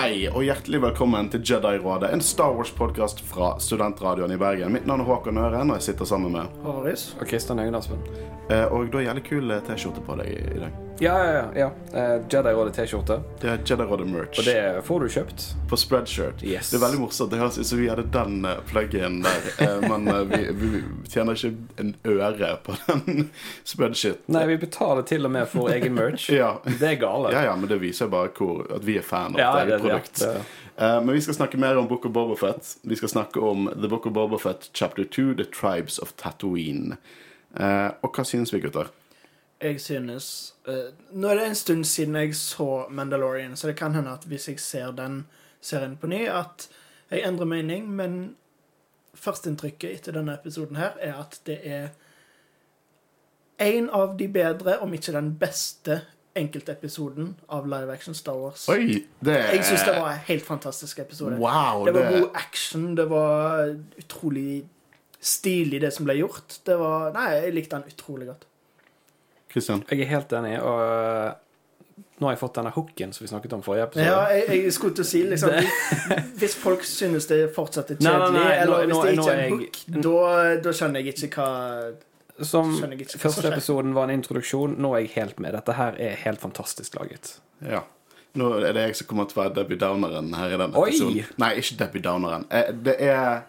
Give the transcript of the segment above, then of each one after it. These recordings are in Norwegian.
Hei og hjertelig velkommen til Jedi-rådet, en Star Wars-podkast fra Studentradioen i Bergen. Mitt navn er Håkon Øren, og jeg sitter sammen med Haris. Og Kristian Høgen Aspen. eh, Og du har jævlig kul eh, T-skjorte på deg i dag. Ja, ja, ja. ja. Eh, Jedi-rådet T-skjorte. Det er Jedi-rådet-merch Og det får du kjøpt. på Spreadshirt. Yes. Det er veldig morsomt. Det høres ut som vi hadde den eh, pluggen der, eh, men vi, vi tjener ikke en øre på den spreadsheet. Nei, vi betaler til og med for egen merch. Ja. Det er gale. Ja, ja, men det viser bare hvor, at vi er fan av Ja, det, det- produkt. ja, det- Eh, men vi skal snakke mer om Book of Bobafett. Vi skal snakke om The Book of Bobafett chapter 2, The Tribes of Tatooine. Eh, og hva synes vi, gutter? Jeg synes Nå er det en stund siden jeg så Mandalorian, så det kan hende at hvis jeg ser den serien på ny, at jeg endrer mening, men førsteinntrykket etter denne episoden her er at det er en av de bedre, om ikke den beste, enkeltepisoden av live action Star Wars. Oi! Det Jeg syns det var en helt fantastisk episode. Wow! Det var det- god action, det var utrolig stilig, det som ble gjort. Det var Nei, jeg likte den utrolig godt. Christian? Jeg er helt enig, og eh, nå har jeg fått denne hooken som vi snakket om forrige episode. Ja, jeg, jeg skulle til å si liksom Hvis folk synes det fortsatt er Nei, nei, kjedelig, nei, eller nå- hvis det ikke er en jeg- hook, da, da skjønner jeg ikke hva Som ikke hva første skjer. episoden var en introduksjon, nå er jeg helt med. Dette her er helt fantastisk laget. Ja. Nå er det jeg som kommer til å være Debbie Downeren her i Oi! episoden. Nei, ikke Debbie Downeren. Eh, Det er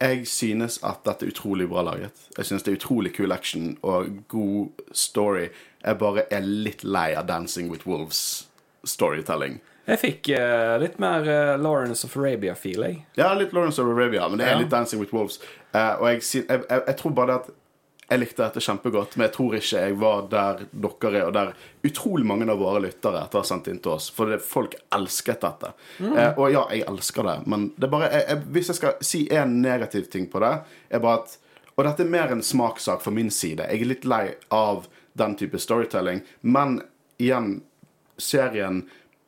Jeg synes at dette er utrolig bra laget. Jeg synes det er utrolig kul action og god story. Jeg bare er litt lei av Dancing with Wolves storytelling. Jeg fikk uh, litt mer uh, Lawrence of Arabia-feel, jeg. Ja, litt Lawrence of Arabia, men det er Ja. litt Dancing with Wolves. Uh, og jeg, jeg, jeg, jeg tror bare det at jeg likte dette kjempegodt, men jeg tror ikke jeg var der dere er, og der utrolig mange av våre lyttere etter å ha sendt inn til oss. For det, folk elsket dette. Eh, og ja, jeg elsker det, men det bare jeg, jeg, hvis jeg skal si en negativ ting på det, er bare at Og dette er mer en smakssak fra min side. Jeg er litt lei av den type storytelling, men igjen serien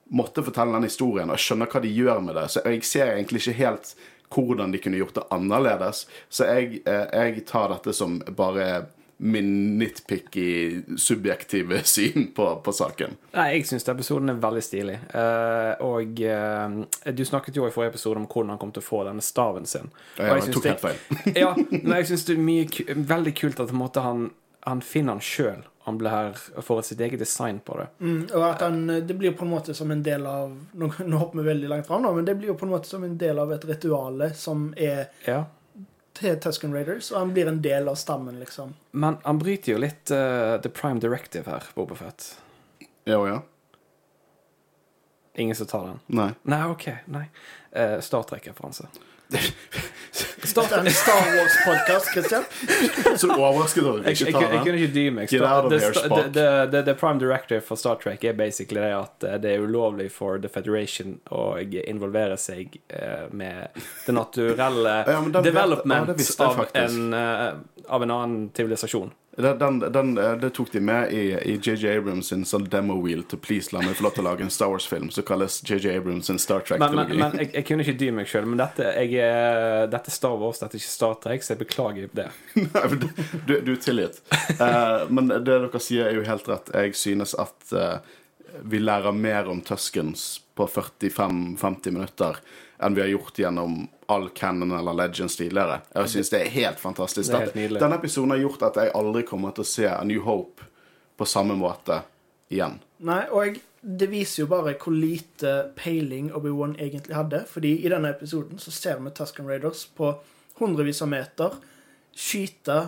måtte fortelle den historien, og jeg skjønner hva de gjør med det. Så jeg ser egentlig ikke helt hvordan de kunne gjort det annerledes. Så jeg, eh, jeg tar dette som bare min nitpicky, subjektive syn på, på saken. Nei, jeg syns episoden er veldig stilig. Uh, og uh, du snakket jo i forrige episode om hvordan han kom til å få denne staven sin. Ja, jeg, jeg tok helt feil. ja, men jeg syns det er mye, veldig kult at på en måte, han, han finner han sjøl. Han blir får sitt eget design på det. mm, Og at han, det blir på en måte som en del av Nå, nå hopper vi veldig langt fram, nå, men det blir jo på en måte som en del av et rituale som er Ja. til Tusken Raiders, og han blir en del av stammen, liksom. Men han bryter jo litt uh, The Prime Directive her, Bobafett. Ja, ja. Ingen som tar den? Nei. Nei, OK. Nei. Uh, Star Trek-referanse. Start en Star Wars-podkast, Christian. Så overrasket over at ikke jeg, den. jeg kunne ikke dy meg. Det Prime director for Star Trek er basically det at eh, det er ulovlig for The Federation å involvere seg eh, med det naturelle Ja, men vet- development ja, det av, en, eh, av en annen sivilisasjon. Den, den, eh, det tok de med i JJ Abrams sin sånn demo-wheel til Please la meg få lov til å lage en Star Wars-film som kalles JJ Abrams sin Star Men, men, Trek-trilogi. men jeg, jeg kunne ikke dy meg sjøl. Men dette, jeg, er- dette er Star Wars, dette er ikke Star Trek, så jeg beklager det. Nei, men du, du, du er tilgitt. Uh, men det dere sier, er jo helt rett. Jeg synes at uh, vi lærer mer om Tuskens på 45-50 minutter enn vi har gjort gjennom all canon eller Legends tidligere. Jeg synes det er helt fantastisk. Er helt Denne episoden har gjort at jeg aldri kommer til å se A New Hope på samme måte igjen. Nei, og det viser jo bare hvor lite peiling Obi-Wan egentlig hadde. Fordi i denne episoden så ser vi Tusken Raiders på hundrevis av meter skyte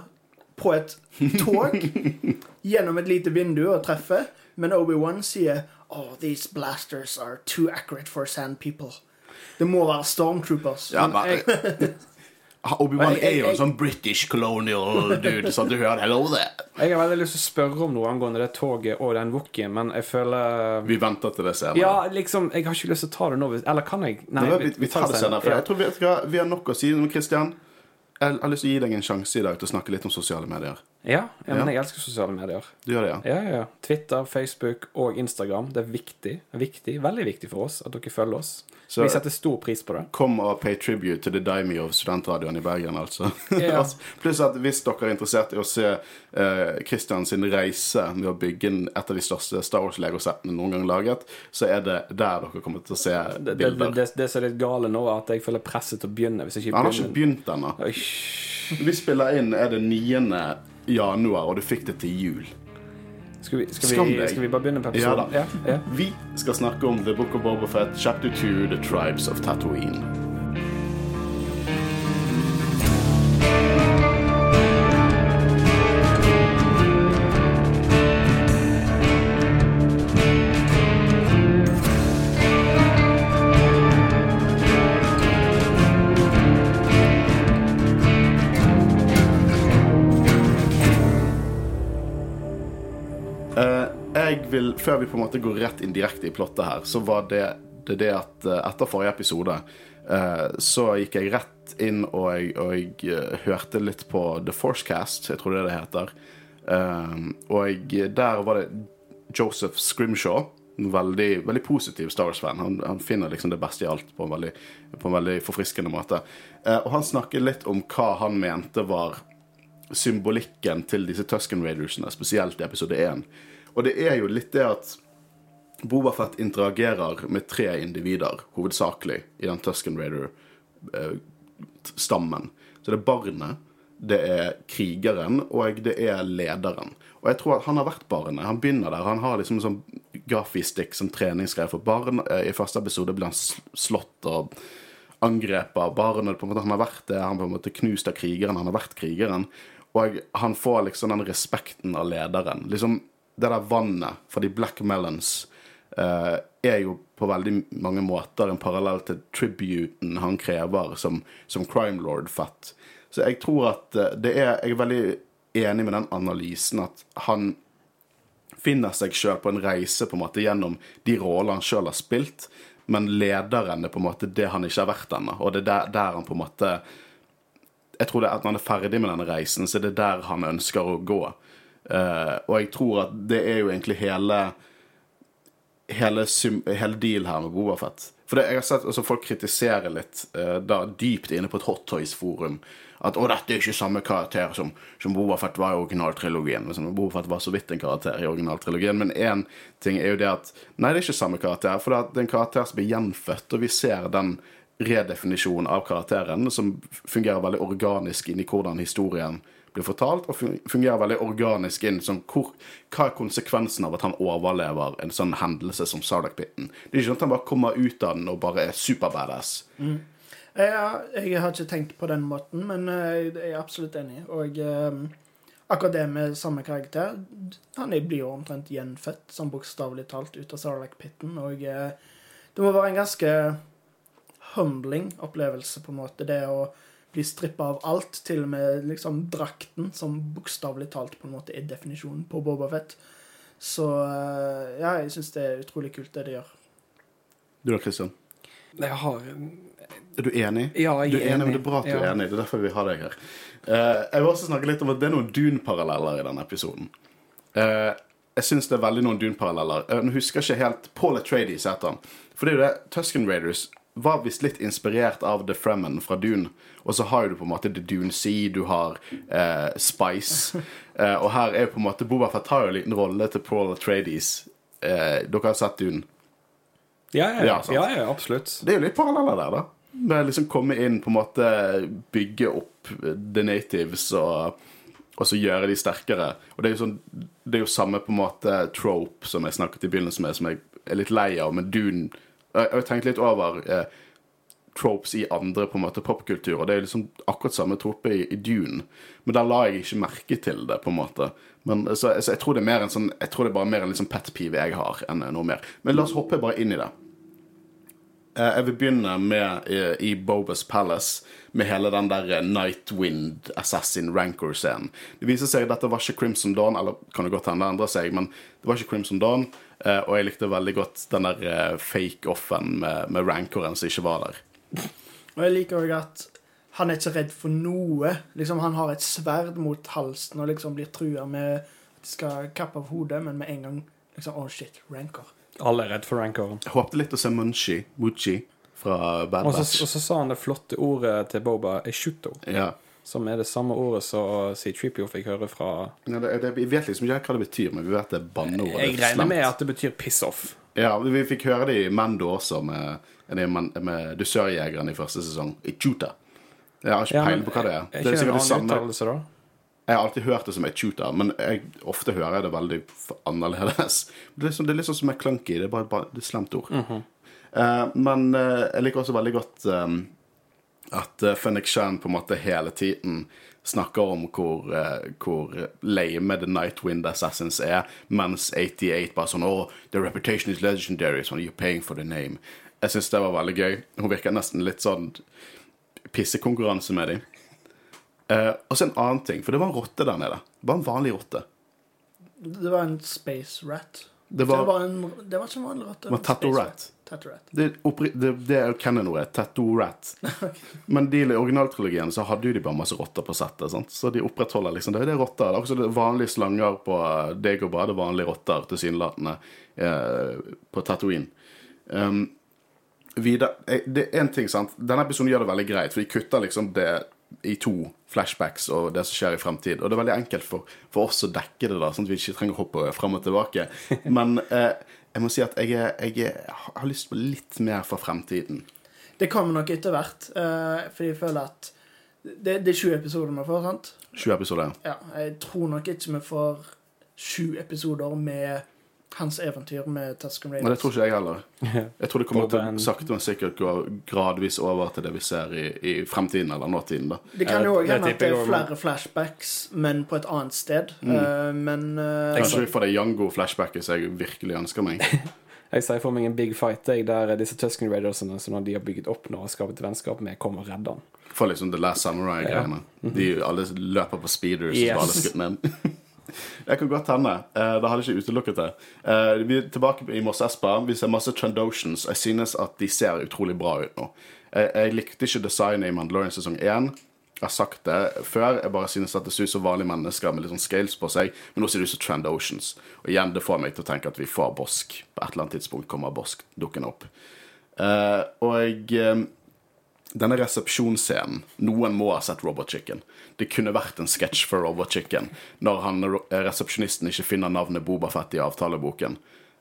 på et tog gjennom et lite vindu og treffe. Men Obi-Wan sier Oh, these blasters are too accurate for sand people. Det må være stormtroopers. Ja, Men jeg... Obi-Wan er jo en sånn British colonial dude, så du hører Hello there. Jeg har veldig lyst til å spørre om noe angående det toget og den wookien, men jeg føler Vi venter til det senere. Ja, liksom, jeg har ikke lyst til å ta det nå. Eller kan jeg? Nei, Nei, vi, vi tar det senere. For jeg tror vi, vi har nok å si. Kristian, Christian, jeg har lyst til å gi deg en sjanse i dag til å snakke litt om sosiale medier. Ja, ja, men jeg elsker sosiale medier. Du gjør det, ja? Ja, ja. Twitter, Facebook og Instagram. Det er viktig. viktig, Veldig viktig for oss at dere følger oss. Så- Vi setter stor pris på det. Kom og pay tribute til The Daimio of studentradioen i Bergen, altså. Ja. Altså, Pluss at hvis dere er interessert i å se eh, Christian sin reise med å bygge et av de største Star Wars-legosettene noen gang laget, så er det der dere kommer til å se Det, bilder. det, det som er litt gale nå, er at jeg føler presset til å begynne. Hvis jeg ikke Han har ikke begynt ennå. Vi spiller inn er det 9. januar, og du fikk det til jul. skal, vi, skal, vi, skal vi bare begynne på Ja episoden? da. ja. Vi skal snakke om The Book of Boba Fett, chapter 2, The Tribes of Tatooine. Jeg vil, Før vi på en måte går rett inn direkte i plottet her, så var det det, det at eh, etter forrige episode eh, så gikk jeg rett inn og jeg, og jeg eh, hørte litt på The Forcecast, jeg tror det det heter. Og jeg, der var det Joseph Scrimshaw, veldig, veldig positiv Star Wars-fan. Han, han finner liksom det beste i alt på en veldig, på en veldig forfriskende måte. Eh, og han snakket litt om hva han mente var symbolikken til disse Tusken Raidersene, spesielt i episode 1. Og det er jo litt det at Boba Fett interagerer med tre individer, hovedsakelig, i den Tusken Raider-stammen. Så det er barnet, det er krigeren, og det er lederen. Og jeg tror at han har vært barnet. Han begynner der. Han har liksom en sånn grafistikk som treningsgreier for barn. Eh, I første episode blir han slått og angrepet av barnet. På en måte, han har vært det, han på en måte knust av krigeren. Han har vært krigeren. Og han får liksom den respekten av lederen. Liksom Det der vannet fra de Black Melons eh, er jo på veldig mange måter en parallell til tributen han krever som, som crime lord Fett. Så jeg tror at eh, det er Jeg er veldig enig med den analysen at han finner seg sjøl på en reise på en måte gjennom de rollene han sjøl har spilt, men lederen er på en måte det han ikke har vært ennå. Og det er der, der han på en måte Jeg tror det er at når han er ferdig med denne reisen, så er det der han ønsker å gå. Eh, og jeg tror at det er jo egentlig hele hele, hele deal her med Boba Fett. For det, jeg har sett altså, folk kritisere litt eh, da, dypt inne på et Hot Toys-forum at å, dette er ikke samme karakter som, som Boba Fett var i originaltrilogien. Liksom, Boba Fett var så vidt en karakter i originaltrilogien, men én ting er jo det at Nei, det er ikke samme karakter, for det er en karakter som blir gjenfødt, og vi ser den redefinisjonen av karakteren som fungerer veldig organisk inn i hvordan historien blir fortalt, og fungerer veldig organisk inn som hvor, hva er konsekvensen av at han overlever en sånn hendelse som Sardak-pitten. Det er ikke sånn at han bare kommer ut av den og bare er super-badass. Ja, jeg har ikke tenkt på den måten, men eh, jeg er absolutt enig. Og eh, akkurat det med samme karakter Han blir jo omtrent gjenfødt, sånn bokstavelig talt, ut av Sarlacc-pitten. Og eh, det må være en ganske humbling opplevelse, på en måte, det å bli strippa av alt, til og med liksom drakten, som bokstavelig talt på en måte er definisjonen på Boba Fett. Så eh, ja, jeg syns det er utrolig kult, det de gjør. Du da, Christian? Jeg har Er du enig? Ja, jeg du er enig. men Det er bra at du er enig. Det er derfor vi har deg her. Uh, jeg vil også snakke litt om at det er noen Dune-paralleller i denne episoden. Uh, jeg syns det er veldig noen Dune-paralleller. Jeg husker ikke helt Paul Atreides heter han. For det er jo det Tusken Raiders var visst litt inspirert av The Fremen fra Dune. Og så har du på en måte The Dune Sea, du har eh, Spice. Eh, og her er jo på en måte Boba Fett har jo en liten rolle til Paul Atreides. Eh, dere har sett Dune? Ja, ja, Ja, ja, ja, ja absolutt. Det er jo litt paralleller der, da. Med liksom komme inn, på en måte bygge opp the natives og, og så gjøre de sterkere. Og det er jo sånn Det er jo samme på en måte trope som jeg snakket i begynnelsen med, som jeg er litt lei av, men Dune Jeg har tenkt litt over eh, tropes i andre på en måte popkulturer. Det er liksom akkurat samme trope i, i Dune, men der la jeg ikke merke til det, på en måte. Men så, så jeg tror det er mer en sånn Jeg tror det er bare mer en liksom pet peeve jeg har, enn noe mer. Men la oss hoppe bare inn i det. Eh, Jeg vil begynne med eh, i Bobas Palace, med hele den der eh, Nightwind Assassin Rancor-scenen. Det viser seg at dette var ikke Crimson Dawn, eller kan det godt hende det endrer seg, men det var ikke Crimson Dawn, og jeg likte veldig godt den der fake-offen med, med Rancoren som ikke var der. Og jeg liker òg at Han er ikke redd for noe. Liksom, han har et sverd mot halsen og liksom blir trua med at de skal kappe av hodet, men med en gang liksom, Å, shit, rancor. Alle er redd for rancoren. Jeg håpte litt å se Munchi, Muchi fra Bad Og så, Batch. og så sa han det flotte ordet til Boba, Eshuto, Ja. som er det samme ordet som C-Tripio fikk høre fra Ja, det, det, vi vet liksom ikke hva det betyr, men vi vet det er banneordet. Jeg er regner med at det betyr piss off. Ja, vi fikk høre det i Mando også, med, med, med dusørjegeren i første sesong. Ichuta. Jeg har ikke Ja, peiling på hva det er. Er Det er en sikkert det samme. uttalelse, da? Jeg har alltid hørt det som et shooter, men jeg, ofte hører jeg det veldig annerledes. Det er, liksom, det er litt sånn som clunky. Det er bare, bare det er et slemt ord. Eh, men uh, jeg liker også veldig godt um, at uh, Fennik Shan på en måte hele tiden snakker om hvor, uh, hvor lame The Nightwind Assassins er, mens 88 bare sånn Oh, the reputation is legendary, sånn you're paying for the name. Jeg syns det var veldig gøy. Hun virker nesten litt sånn pissekonkurranse med dem. Eh, og så en annen ting, for det var en rotte der nede. Bare en vanlig rotte. Det var en space rat. Det Det var, var, en, det var ikke en vanlig rotte. det var en Tattoo space Rat. Tattoo rat. Det, det, det er canon-ordet. Tattoo Rat. Men i originaltrilogien så hadde jo de bare masse rotter på settet. Sant? Så de opprettholder liksom det. Det er rotter. Det er også vanlige slanger på Det går bra. Det er vanlige rotter tilsynelatende eh, på Tatooine. Um, videre, eh, det er en ting, sant. Denne episoden gjør det veldig greit, for de kutter liksom det i to flashbacks og det som skjer i fremtid. Og det er veldig enkelt for, for oss å dekke det, da, sånn at vi ikke trenger å hoppe frem og tilbake. Men eh, jeg må si at jeg, jeg har lyst på litt mer for fremtiden. Det kommer nok etter hvert, eh, fordi jeg føler at det, det er 20 episoder vi får, sant? 20 episoder. Ja, jeg tror nok ikke vi får sju episoder med hans eventyr med Tusken Men det tror ikke jeg heller. Jeg tror det kommer til å sakte, men sikkert gå gradvis over til det vi ser i, i fremtiden, eller nåtiden. da. Det kan jo Ja, òg hende at det er flere flashbacks, men på et annet sted. Eh, men uh, Kanskje vi får det Jango-flashbacket som jeg virkelig ønsker meg. Jeg ser for meg en big fight jeg, der disse Tusken Raidersene som de har bygget opp nå og skapt vennskap med, kommer og redder han. For liksom The Last Samurai-greiene. De alle løper på speeders Yes. og bare skutt ned. Jeg kan godt hende. Eh, Det hadde ikke utelukket det. Eh, Vi er tilbake i Moss Espa. Vi ser masse Trendotions. Jeg synes at de ser utrolig bra ut nå. Jeg, jeg likte ikke designet i Mandalorian sesong 1. Jeg har sagt det før. Jeg bare synes at det ser ut som vanlige mennesker med litt sånn scales på seg. Men nå ser det ut som Trandotions. Og igjen, det får meg til å tenke at vi får Bosk. På et eller annet tidspunkt kommer Bosk dukkende opp. Eh, og eh, denne resepsjonsscenen Noen må ha sett Robot Chicken. Det kunne vært en sketsj for Robot Chicken når han, resepsjonisten ikke finner navnet Bobafett i avtaleboken.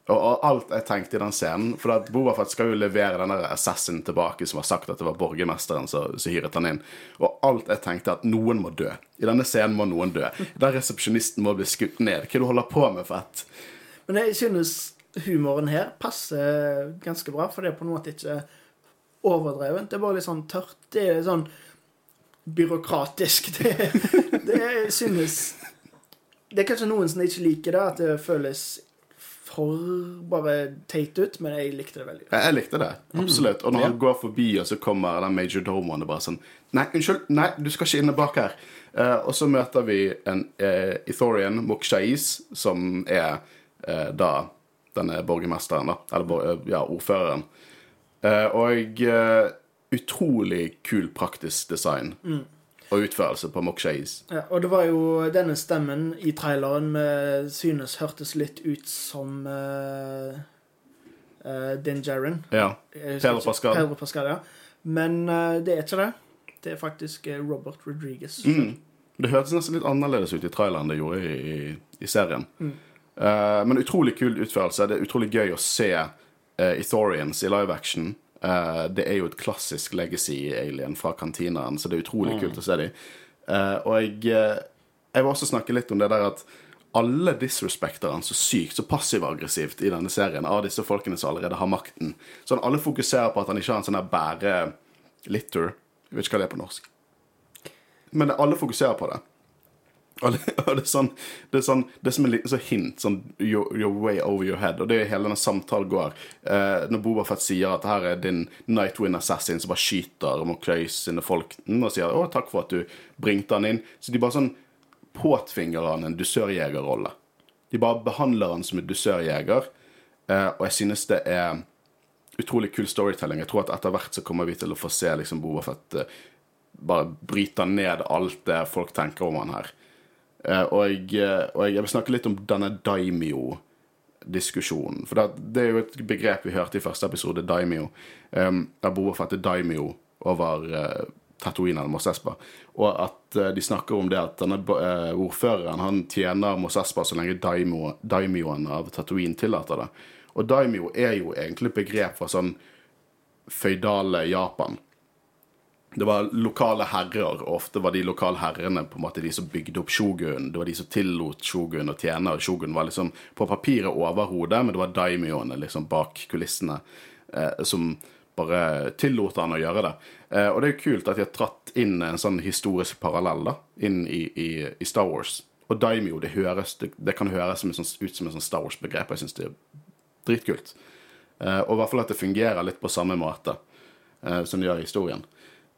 Og, alt jeg tenkte i den scenen For at Bobafett skal jo levere denne assassinen tilbake som har sagt at det var borgermesteren som hyret han inn. Og alt jeg tenkte at noen må dø. I denne scenen må noen dø. Der resepsjonisten må bli skutt ned. Hva du holder på med, Fett? Men jeg synes humoren her passer ganske bra, for det er på en måte ikke overdrevent. Det er bare litt sånn tørt. Det er sånn byråkratisk. Det, det synes Det er kanskje noen som ikke liker det, at det føles for bare teit ut, men jeg likte det veldig godt. Jeg, likte det, absolutt. Og når han går forbi, og så kommer den major domoen og bare sånn Nei, unnskyld, nei, du skal ikke inne bak her. Uh, og så møter vi en uh, Ethorian, Mokshais, som er uh, da denne borgermesteren, da. Eller eh, ja, ordføreren. Eh, og eh, utrolig kul praktisk design og utførelse på Mokshais. Ja, og det var jo denne stemmen i traileren vi synes hørtes litt ut som uh, Din Jaren. Ja. Pedro Pascal. Pedro Pascal, ja. Men uh, det er ikke det. Det er faktisk Robert Rodriguez. Mm. Det hørtes nesten litt annerledes ut i traileren det gjorde i, i, i serien. Eh, men utrolig kul utførelse. Det er utrolig gøy å se uh, Ithorians i live action. Uh, det er jo et klassisk legacy-alien fra kantinaen, så det er utrolig kult å se dem. og jeg, eh, jeg vil også snakke litt om det der at alle disrespekter han så sykt, så passiv-aggressivt i denne serien av disse folkene som allerede har makten. Sånn Alle fokuserer på at han ikke har en sånn der bære-litter. Jeg vet ikke hva det er på norsk. Men alle fokuserer på det. Og det, og det er sånn Det er sånn Det er som en liten sånn hint. Sånn you're, you're way over your head. Og det er hele denne samtalen går. Eh, når Boba Fett sier at her er din Nightwind Assassin som bare skyter Mokreis sine folk, mm, og sier 'Å, takk for at du bringte han inn', så de bare sånn påtvinger han en dusørjegerrolle. De bare behandler han som en dusørjeger, eh, og jeg synes det er utrolig kul storytelling. Jeg tror at etter hvert så kommer vi til å få se liksom Boba Fett eh, bare bryter ned alt det folk tenker om han her. Eh, og, jeg, eh, og jeg vil snakke litt om denne daimyo-diskusjonen. For det, det er jo et begrep vi hørte i første episode, daimyo. Um, der Boa fatter daimyo over uh, Tatooine eller Mos Espa. Og at uh, de snakker om det at denne uh, ordføreren han tjener Mos Espa så lenge daimo, daimyoen av Tatooine tillater det. Og daimyo er jo egentlig et begrep fra sånn føydale Japan. Det var lokale herrer, og ofte var de lokale herrene på en måte de som bygde opp shogun. Det var de som tillot shogun å tjene. og Shogun var liksom på papiret overhodet, men det var daimyoene liksom bak kulissene eh, som bare tillot han å gjøre det. Eh, og det er jo kult at de har tratt inn en sånn historisk parallell da, inn i, i, i Star Wars. Og daimyo det, høres, det, det kan høres som sånn, ut som et sånn Star Wars-begrep. Jeg syns det er dritkult. Eh, og i hvert fall at det fungerer litt på samme måte eh, som det gjør i historien.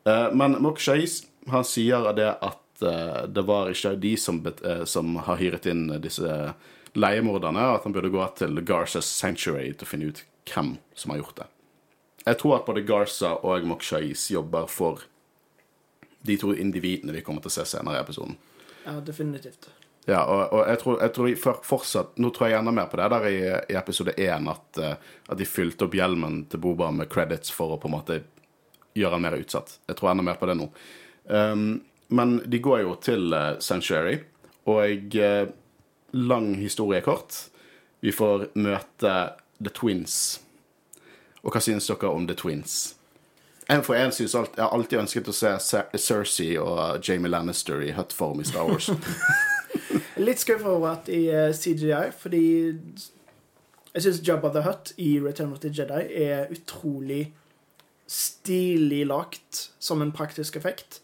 Eh, men Mok Shais han sier det at eh, det var ikke de som, eh, som har hyret inn disse leiemorderne, at han burde gå til Garzas Sanctuary til å finne ut hvem som har gjort det. Jeg tror at både Garza og Mok Shais jobber for de to individene vi kommer til å se senere i episoden. Ja, definitivt. Ja, og, og jeg tror, jeg tror for, fortsatt Nå tror jeg enda mer på det der i, i episode én, at, at de fylte opp hjelmen til Boba med credits for å på en måte gjøre han mer utsatt. Jeg tror enda mer på det nå. Um, men de går jo til uh, Sanctuary, og uh, lang historie kort. Vi får møte The Twins. Og hva synes dere om The Twins? En for en synes alt, Jeg har alltid ønsket å se Cer- Cersei og Jamie Lannister i hut-form i Star Wars. Litt skuffa over at i eh, CGI, fordi jeg syns Jabba the Hutt i Return of the Jedi er utrolig stilig lagt som en praktisk effekt.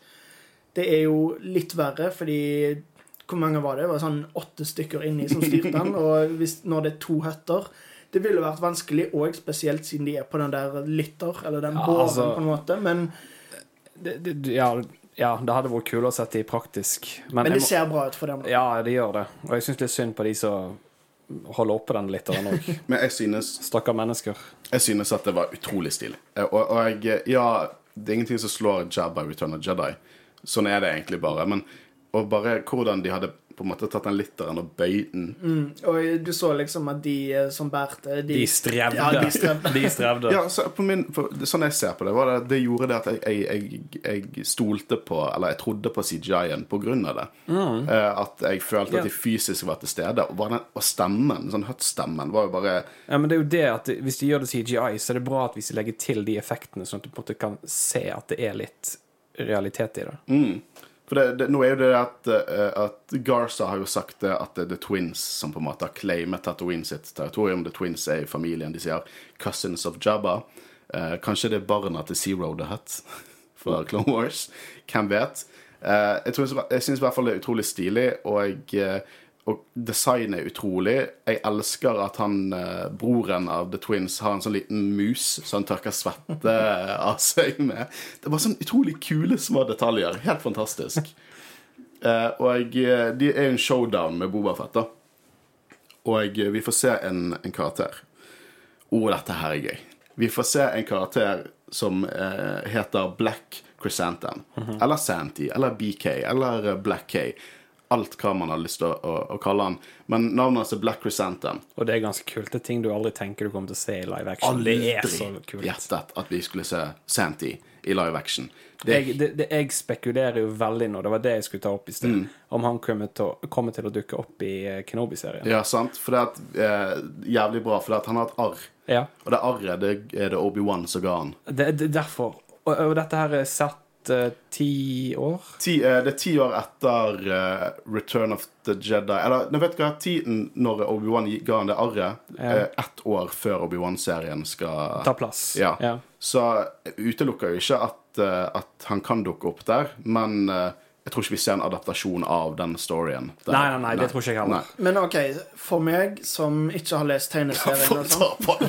Det er jo litt verre, fordi Hvor mange var det? Det var sånn åtte stykker inni som styrte den. Og hvis, når det er to høtter Det ville vært vanskelig, og spesielt siden de er på den der litter, eller den Ja, båren, altså- på en måte. Men, Det, det, ja, ja, det hadde vært kult å sette i praktisk. Men, men det må- ser bra ut for dem. da. Ja, det gjør det. Og jeg syns litt synd på de som holder oppe den litteren òg. Men jeg synes Stakkar mennesker. Jeg synes at det var utrolig stilig. Eh, Og, og jeg, ja, det er ingenting som slår Jabba Return of Jedi. Sånn er det egentlig bare. Men og bare hvordan de hadde på en måte tatt den litteren og bøyd den Mm, og du så liksom at de eh, som bærte De strevde. Ja, de strevde. De strevde. Ja, så på min, for, Sånn jeg ser på det, var det, det gjorde det at jeg, jeg, jeg, jeg stolte på Eller jeg trodde på CGI-en på grunn av det. Eh, at jeg følte at de fysisk var til stede. Og, den, og stemmen, sånn høtt-stemmen, var jo bare Ja, men det er jo det at Hvis de gjør det CGI, så er det bra at hvis de legger til de effektene, sånn at du på en måte kan se at det er litt realitet i det. Mm. For det, det, nå er jo det at, eh, at Garza har jo sagt det at det er The Twins som på en måte har claimet Tatooine sitt territorium. The Twins er i familien. De sier 'Cousins of Jabba'. Eh, kanskje det er barna til Zero the Hut fra Clone Wars. Hvem vet? Eh, jeg tror- jeg syns i hvert fall det er utrolig stilig, og, eh, og designet er utrolig. Jeg elsker at han, eh, broren av The Twins har en sånn liten mus som han tørker svette av seg med. Det var sånn utrolig kule små detaljer. Helt fantastisk. Eh, og jeg, de er jo en showdown med Boba Fett, da. Og eh, vi får se en, en karakter. Å, dette her er gøy. Vi får se en karakter som eh, heter Black Chrysanthemum. Eller Santy, eller BK, eller eh, Black K. Alt hva man har lyst til å, å, å kalle han. Men navnet hans er Black Crescenten. Og det er ganske kult. Det er ting du aldri tenker du kommer til å se i live action. Det er så kult. gjettet at vi skulle se Santy i live action. Det Jeg, det, det, jeg spekulerer jo veldig nå, det var det jeg skulle ta opp i sted, Mm. om han kommer til, å, kommer til å dukke opp i eh, Kenobi-serien. Ja, sant? For det er eh, jævlig bra, for det at han har et arr. Ja. Og det arret det er det Obi-Wan som ga han. Det, det, derfor. Og, og dette her er satt uh, ti år? Ti, uh, det er ti år etter uh, Return of the Jedi Eller nå vet du hva tiden når Obi-Wan ga han det arret? Ja. eh, Ett år før Obi-Wan-serien skal Ta plass. Ja. ja. Så utelukker jo ikke at, at han kan dukke opp der, men eh, jeg tror ikke vi ser en adaptasjon av den storyen. Der. Nei, nei, nei, det tror ikke jeg heller. Nei. Men OK, for meg som ikke har lest tegneserien og sånn.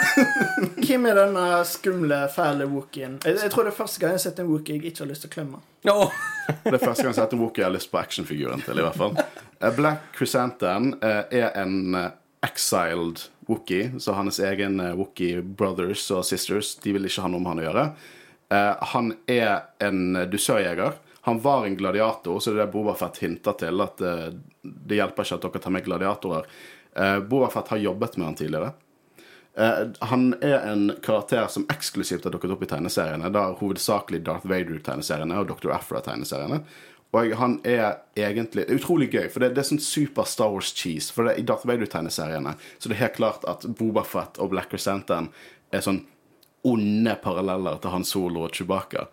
Hvem er denne skumle, fæle wookien? Jeg, jeg tror det er første gang jeg har sett en wookie jeg ikke har lyst til å klemme. Oh. Det er første gang jeg har sett en Wookie jeg har lyst på actionfiguren til, i hvert fall. Eh, Black Chrysanthemum eh, er en eh, exiled Wookie, så hans egen Wookie brothers og sisters de vil ikke ha noe med han å gjøre. Eh, han er en dusørjeger. Han var en gladiator, så det er det Bobafett hinter til. At eh, det hjelper ikke at dere tar med gladiatorer. Uh, Bobafett har jobbet med han tidligere. Eh, han er en karakter som eksklusivt har dukket opp i tegneseriene. Da hovedsakelig Darth Vader-tegneseriene og Dr. Afra-tegneseriene. Og han er egentlig Det er utrolig gøy, for det, det er sånn super Star Wars-cheese. For det, er i Darth Vader-tegneseriene så det er helt klart at Bobafett og Black Crescenten er sånn onde paralleller til Han Solo og Chewbacca.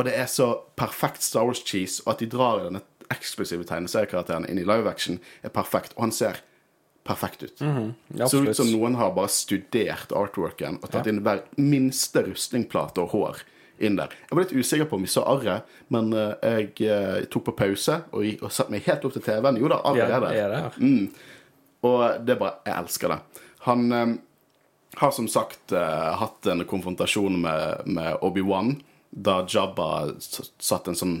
Og det er så perfekt Star Wars-cheese, og at de drar denne eksklusive tegneseriekarakteren inn i live action, er perfekt. Og han ser perfekt ut. Ja, Ser ut som noen har bare studert artworken og tatt inn hver minste rustningplate og hår inn der. Jeg var litt usikker på om vi så arret, men uh, jeg uh, tok på pause og, og satte meg helt opp til TV-en. Jo da, arret Ja, er der. er det her. Og det er bare Jeg elsker det. Han eh, har som sagt uh, hatt en konfrontasjon med, med Obi-Wan da Jabba satt en sånn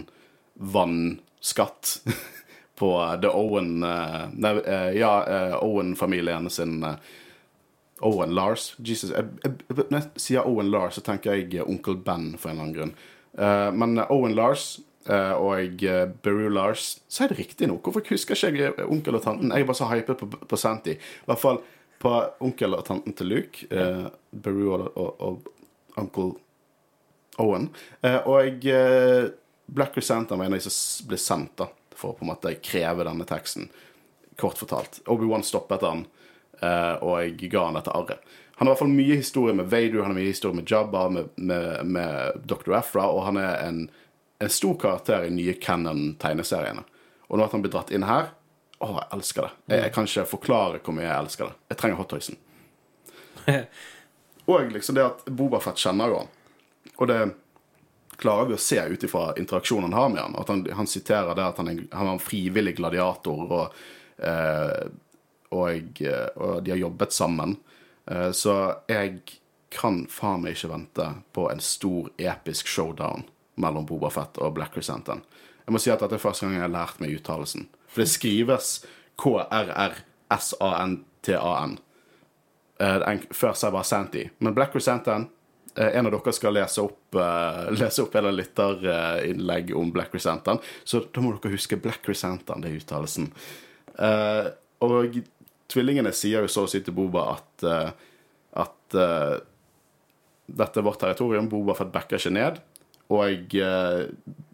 vannskatt på The Owen eh, Nei, eh, ja, eh, Owen-familien sin eh, Owen Lars. Jesus, når jeg sier Owen Lars, så tenker jeg eh, onkel Ben for en eller annen grunn. Eh, men eh, Owen Lars eh, og Beru Lars Si det riktig nå. Hvorfor husker ikke jeg eh, onkel og tanten? Jeg bare så hypet på, på Santi. I hvert fall på onkel og tanten til Luke. Beru og, og, og onkel Owen. Eh, og jeg Black Crescent var en av de som ble sendt da, for å på en måte kreve denne teksten. Kort fortalt. Obi-Wan stoppet han, eh, og jeg ga han dette arret. Han har i hvert fall mye historie med Vader, han har mye historie med Jabba, med, med, med Dr. Afra, og han er en, en stor karakter i nye Cannon-tegneseriene. Og nå at han blir dratt inn her Å, jeg elsker det. Jeg, jeg kan ikke forklare hvor mye jeg elsker det. Jeg trenger Hot Toysen. Og liksom det at Bobafett kjenner jo han. Og det klarer vi å se ut ifra interaksjonen han har med han. At han, han siterer det at han, er, han var en frivillig gladiator, og, eh, og, eh, og de har jobbet sammen. Eh, så jeg kan faen meg ikke vente på en stor, episk showdown mellom Bobafett og Black Crescenten. Jeg må si at dette er første gang jeg har lært meg uttalelsen. For det skrives K-R-R-S-A-N-T-A-N. Eh, Før sa jeg bare Santi. Men Black Crescenten En av dere skal lese opp, eh, lese opp en lytterinnlegg om Black Resentan. Så da må dere huske Black Resentan, det er uttalelsen. Eh, og tvillingene sier jo så å si til Boba at, eh, at eh, dette er vårt territorium. Boba Fett backer ikke ned. Og eh,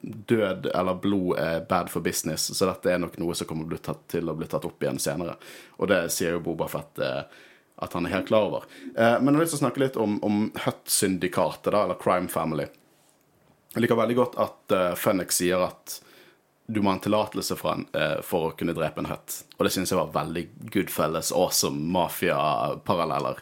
død eller blod er bad for business, så dette er nok noe som kommer til å bli tatt opp igjen senere. Og det sier jo Boba Fett eh, at han er helt klar over. Eh, men jeg har lyst til å snakke litt om, om Hutt-syndikatet, eller Crime Family. Jeg liker veldig godt at uh, Fenix sier at du må ha en tillatelse eh, for å kunne drepe en Hutt. Og det syns jeg var veldig Goodfellas, awesome mafia-paralleller.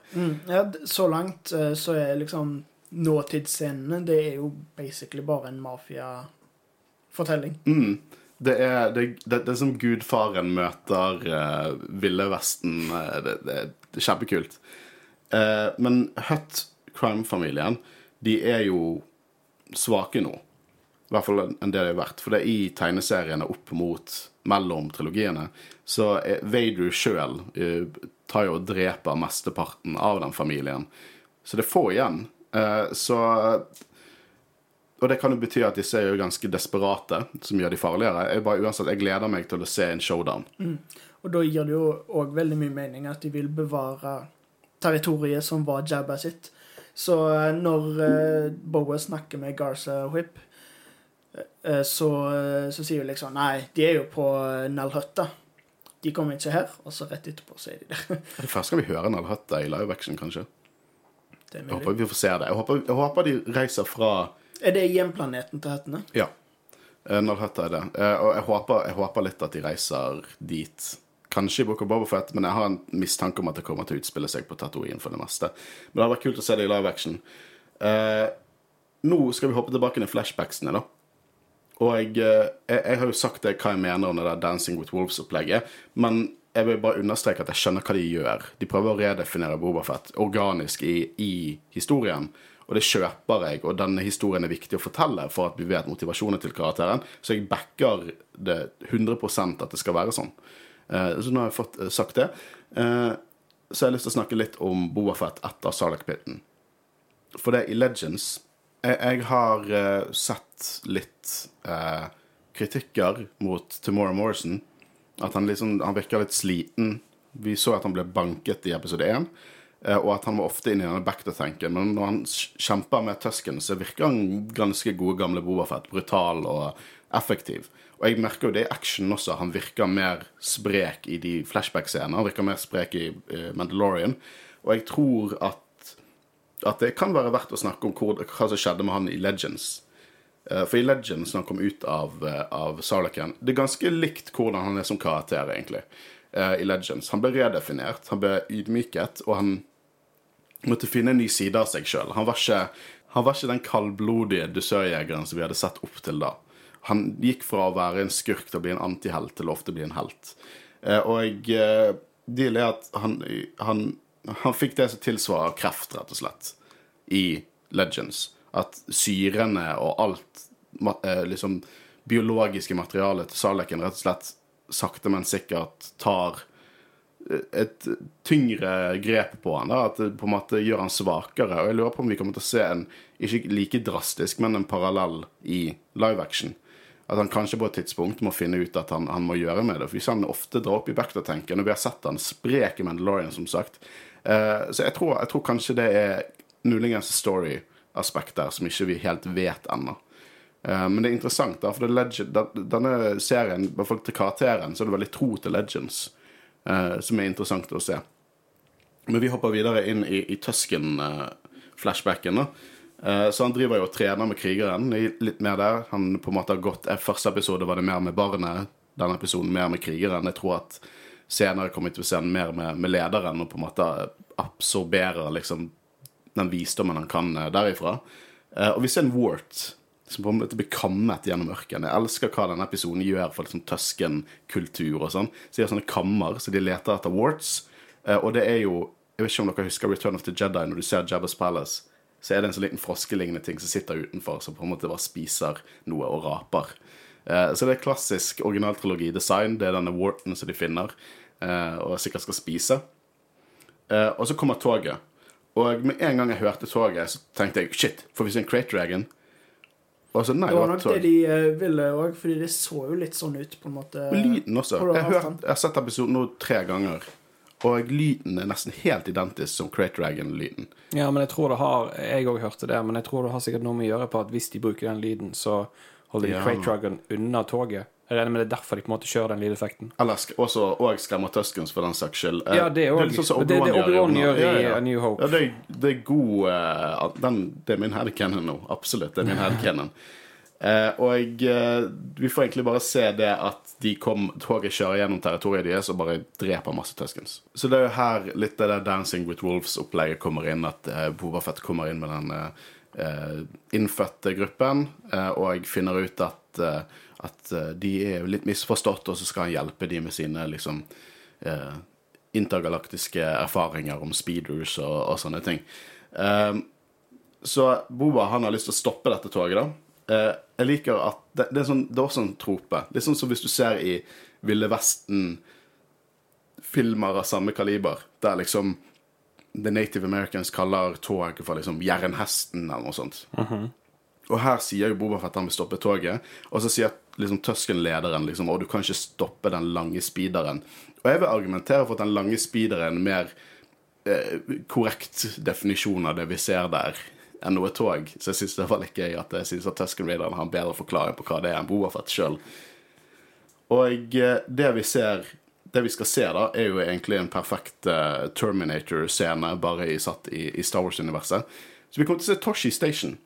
Ja, så langt uh, så er liksom nåtidsscenene Det er jo basically bare en mafiafortelling. Mm. Det er, det, det, det er som gudfaren møter uh, Ville Vesten. det det, det, er kjempekult. Eh, men Hutt Crime-familien, de er jo svake nå. I hvert fall en det de har vært. For det er i tegneseriene opp mot mellom trilogiene, så er Vader sjøl tar jo og dreper mesteparten av den familien. Så det er få igjen. Eh, så og det kan jo bety at disse er jo ganske desperate, som gjør de farligere. Jeg bare uansett, jeg gleder meg til å se en showdown. Og da gir det jo òg veldig mye mening at de vil bevare territoriet som var Jabba sitt. Så eh, når eh, Boa snakker med Garza Whip, eh, så, eh, så sier hun liksom Nei, de er jo på Nalhøtta. De kommer ikke her. Og så rett etterpå så er de der. Er det første gang vi hører Nalhøtta i live action, kanskje? Jeg håper vi får se det. Jeg håper, jeg håper de reiser fra er det hjemplaneten til hettene? Ja. Nalhøtta er det. Eh, Og jeg håper, jeg håper litt at de reiser dit. Kanskje i Book of Bobafett, men jeg har en mistanke om at det kommer til å utspille seg på Tatooine for det meste. Men det hadde vært kult å se det i live action. Eh, nå skal vi hoppe tilbake til flashbacksene, da. Og jeg, eh, jeg, jeg har jo sagt det hva jeg mener om det der Dancing with Wolves-opplegget, men jeg vil bare understreke at jeg skjønner hva de gjør. De prøver å redefinere Bobafett organisk i, i historien, og det kjøper jeg, og denne historien er viktig å fortelle for at vi vet motivasjonen til karakteren, så jeg backer det 100% at det skal være sånn. Eh, så nå har jeg fått eh, sagt det. Eh, så jeg har lyst til å snakke litt om Bobafett etter Sarlacc Pitten. For det er i Legends jeg, har sett litt kritikker mot Tomorrow Morrison. At han liksom, han virker litt sliten. Vi så at han ble banket i episode 1. eh, Og at han var ofte inne i denne back-to-tanken. Men når han kj- kjemper med Tusken, så virker han ganske gode gamle Bobafett. Brutal og effektiv. Og jeg merker jo det i action også. Han virker mer sprek i de flashback-scenene. Han virker mer sprek i eh, Mandalorian. Og jeg tror at at det kan være verdt å snakke om hvor, hva som skjedde med han i Legends. Eh, For i Legends, når han kom ut av, eh, av Sarlaken Det er ganske likt hvordan han er som karakter, egentlig. I Legends. Han ble redefinert, han ble ydmyket, og han måtte finne en ny side av seg sjøl. Han, han var ikke den kaldblodige dusørjegeren som vi hadde sett opp til da. Han gikk fra å være en skurk til å bli en antihelt til å ofte bli en helt. Eh, Og eh, dealen er at han, han, han fikk det som tilsvarer kreft, rett og slett, i Legends. At syrene og alt eh, liksom biologiske materialet til Saleken rett og slett sakte, men sikkert tar et tyngre grep på han, da, at det på en måte gjør han svakere. Og jeg lurer på om vi kommer til å se en ikke like drastisk, men en parallell i live action. At han kanskje på et tidspunkt må finne ut at han, han må gjøre med det. For hvis han ofte drar opp i backdoor-tanken, og vi har sett han sprek i Mandalorian, som sagt. uh, så jeg tror, jeg tror kanskje det er muligens story-aspekt der som ikke vi helt vet ennå. Uh, Men det er interessant, da, for legend, denne serien, i hvert fall til karakteren, så er det veldig tro til Legends, uh, som er interessant å se. Men vi hopper videre inn i, i Tusken-flashbacken. da. Eh, Så han driver jo og trener med krigeren. Er Litt mer der. Han på en måte har gått eh, Første episode var det mer med barnet. Denne episoden mer med krigeren. Jeg tror at senere kommer vi til å se han mer med, med lederen og på en måte absorberer liksom den visdommen han kan eh, derifra. Og vi ser en Wart som på en måte blir kammet gjennom ørkenen. Jeg elsker hva denne episoden gjør for liksom Tusken-kultur og sånn. Så de har sånne kammer, så de leter etter warts. Og det er jo Jeg vet ikke om dere husker Return of the Jedi, når du ser Jabba's Palace. Så er det en sånn liten froskelignende ting som sitter utenfor, som på en måte bare spiser noe og raper. Eh, Så det er klassisk originaltrilogi-design. Det er denne Wharton som de finner, eh, og sikkert skal spise. Eh, og så kommer toget. Og med en gang jeg hørte toget, så tenkte jeg shit, får vi se en Crate Dragon? Og så nei, Det var nok tog. det de ville òg, fordi det så jo litt sånn ut, på en måte. Og lyden også. Jeg har, hørt, jeg har sett episoden nå tre ganger, og lyden er nesten helt identisk som Crate Dragon-lyden. Ja, men jeg tror det har Jeg òg hørte det, men jeg tror det har sikkert noe med å gjøre på at hvis de bruker den lyden, så holder de Ja. Crate Dragon unna toget. Jeg regner med det er derfor de på en måte kjører den lydeffekten. Eller også og skremmer Tuskens, for den saks skyld. Eh, Ja, det er litt òg sånn det, det Obi-Wan gjør i ja. ja. New Hope. Ja, det, er- det er god uh, den, Det er min headcanon nå. Absolutt. Det er min headcanon. Eh, og eh, vi får egentlig bare se det at de kom, toget kjører gjennom territoriet deres og bare dreper masse Tuskens. Så det er jo her litt det der Dancing with Wolves-opplegget kommer inn. At eh, Boba Fett kommer inn med den eh, innfødte gruppen og finner ut at, at de er litt misforstått, og så skal han hjelpe de med sine liksom intergalaktiske erfaringer om speeders og, og sånne ting. Um, så Boba han har lyst til å stoppe dette toget, da. Eh, jeg liker at det, det, er sånn, det er også en trope. Litt sånn som hvis du ser i Ville Vesten-filmer av samme kaliber, der liksom The Native Americans kaller tog for liksom jernhesten eller noe sånt. Og her sier jo Boba Fett at han vil stoppe toget, og så sier liksom Tusken-lederen liksom, og du kan ikke stoppe den lange speederen. Og jeg vil argumentere for at den lange speederen er en mer eh, korrekt definisjon av det vi ser der, enn noe tog. Så jeg syns det var litt gøy at jeg synes at Tusken-rideren har en bedre forklaring på hva det er enn Boafett sjøl. Og eh, det vi ser det vi skal se, da, er jo egentlig en perfekt uh, Terminator-scene, bare i, satt i, i Star Wars-universet. Så vi kommer til å se Toshi Station.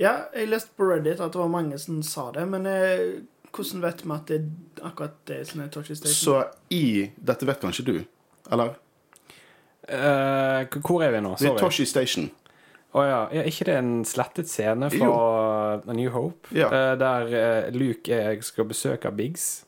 Ja, jeg leste på Reddit at det var mange som sa det, men eh, hvordan vet vi at det er akkurat det som er Toshi Station? Så i Dette vet kanskje du, eller? Uh, hvor er vi nå? Det er Toshi Station. Å ja. ja. ikke det er en slettet scene fra A New Hope? Ja. Eh, der eh, Luke er, skal besøke Biggs?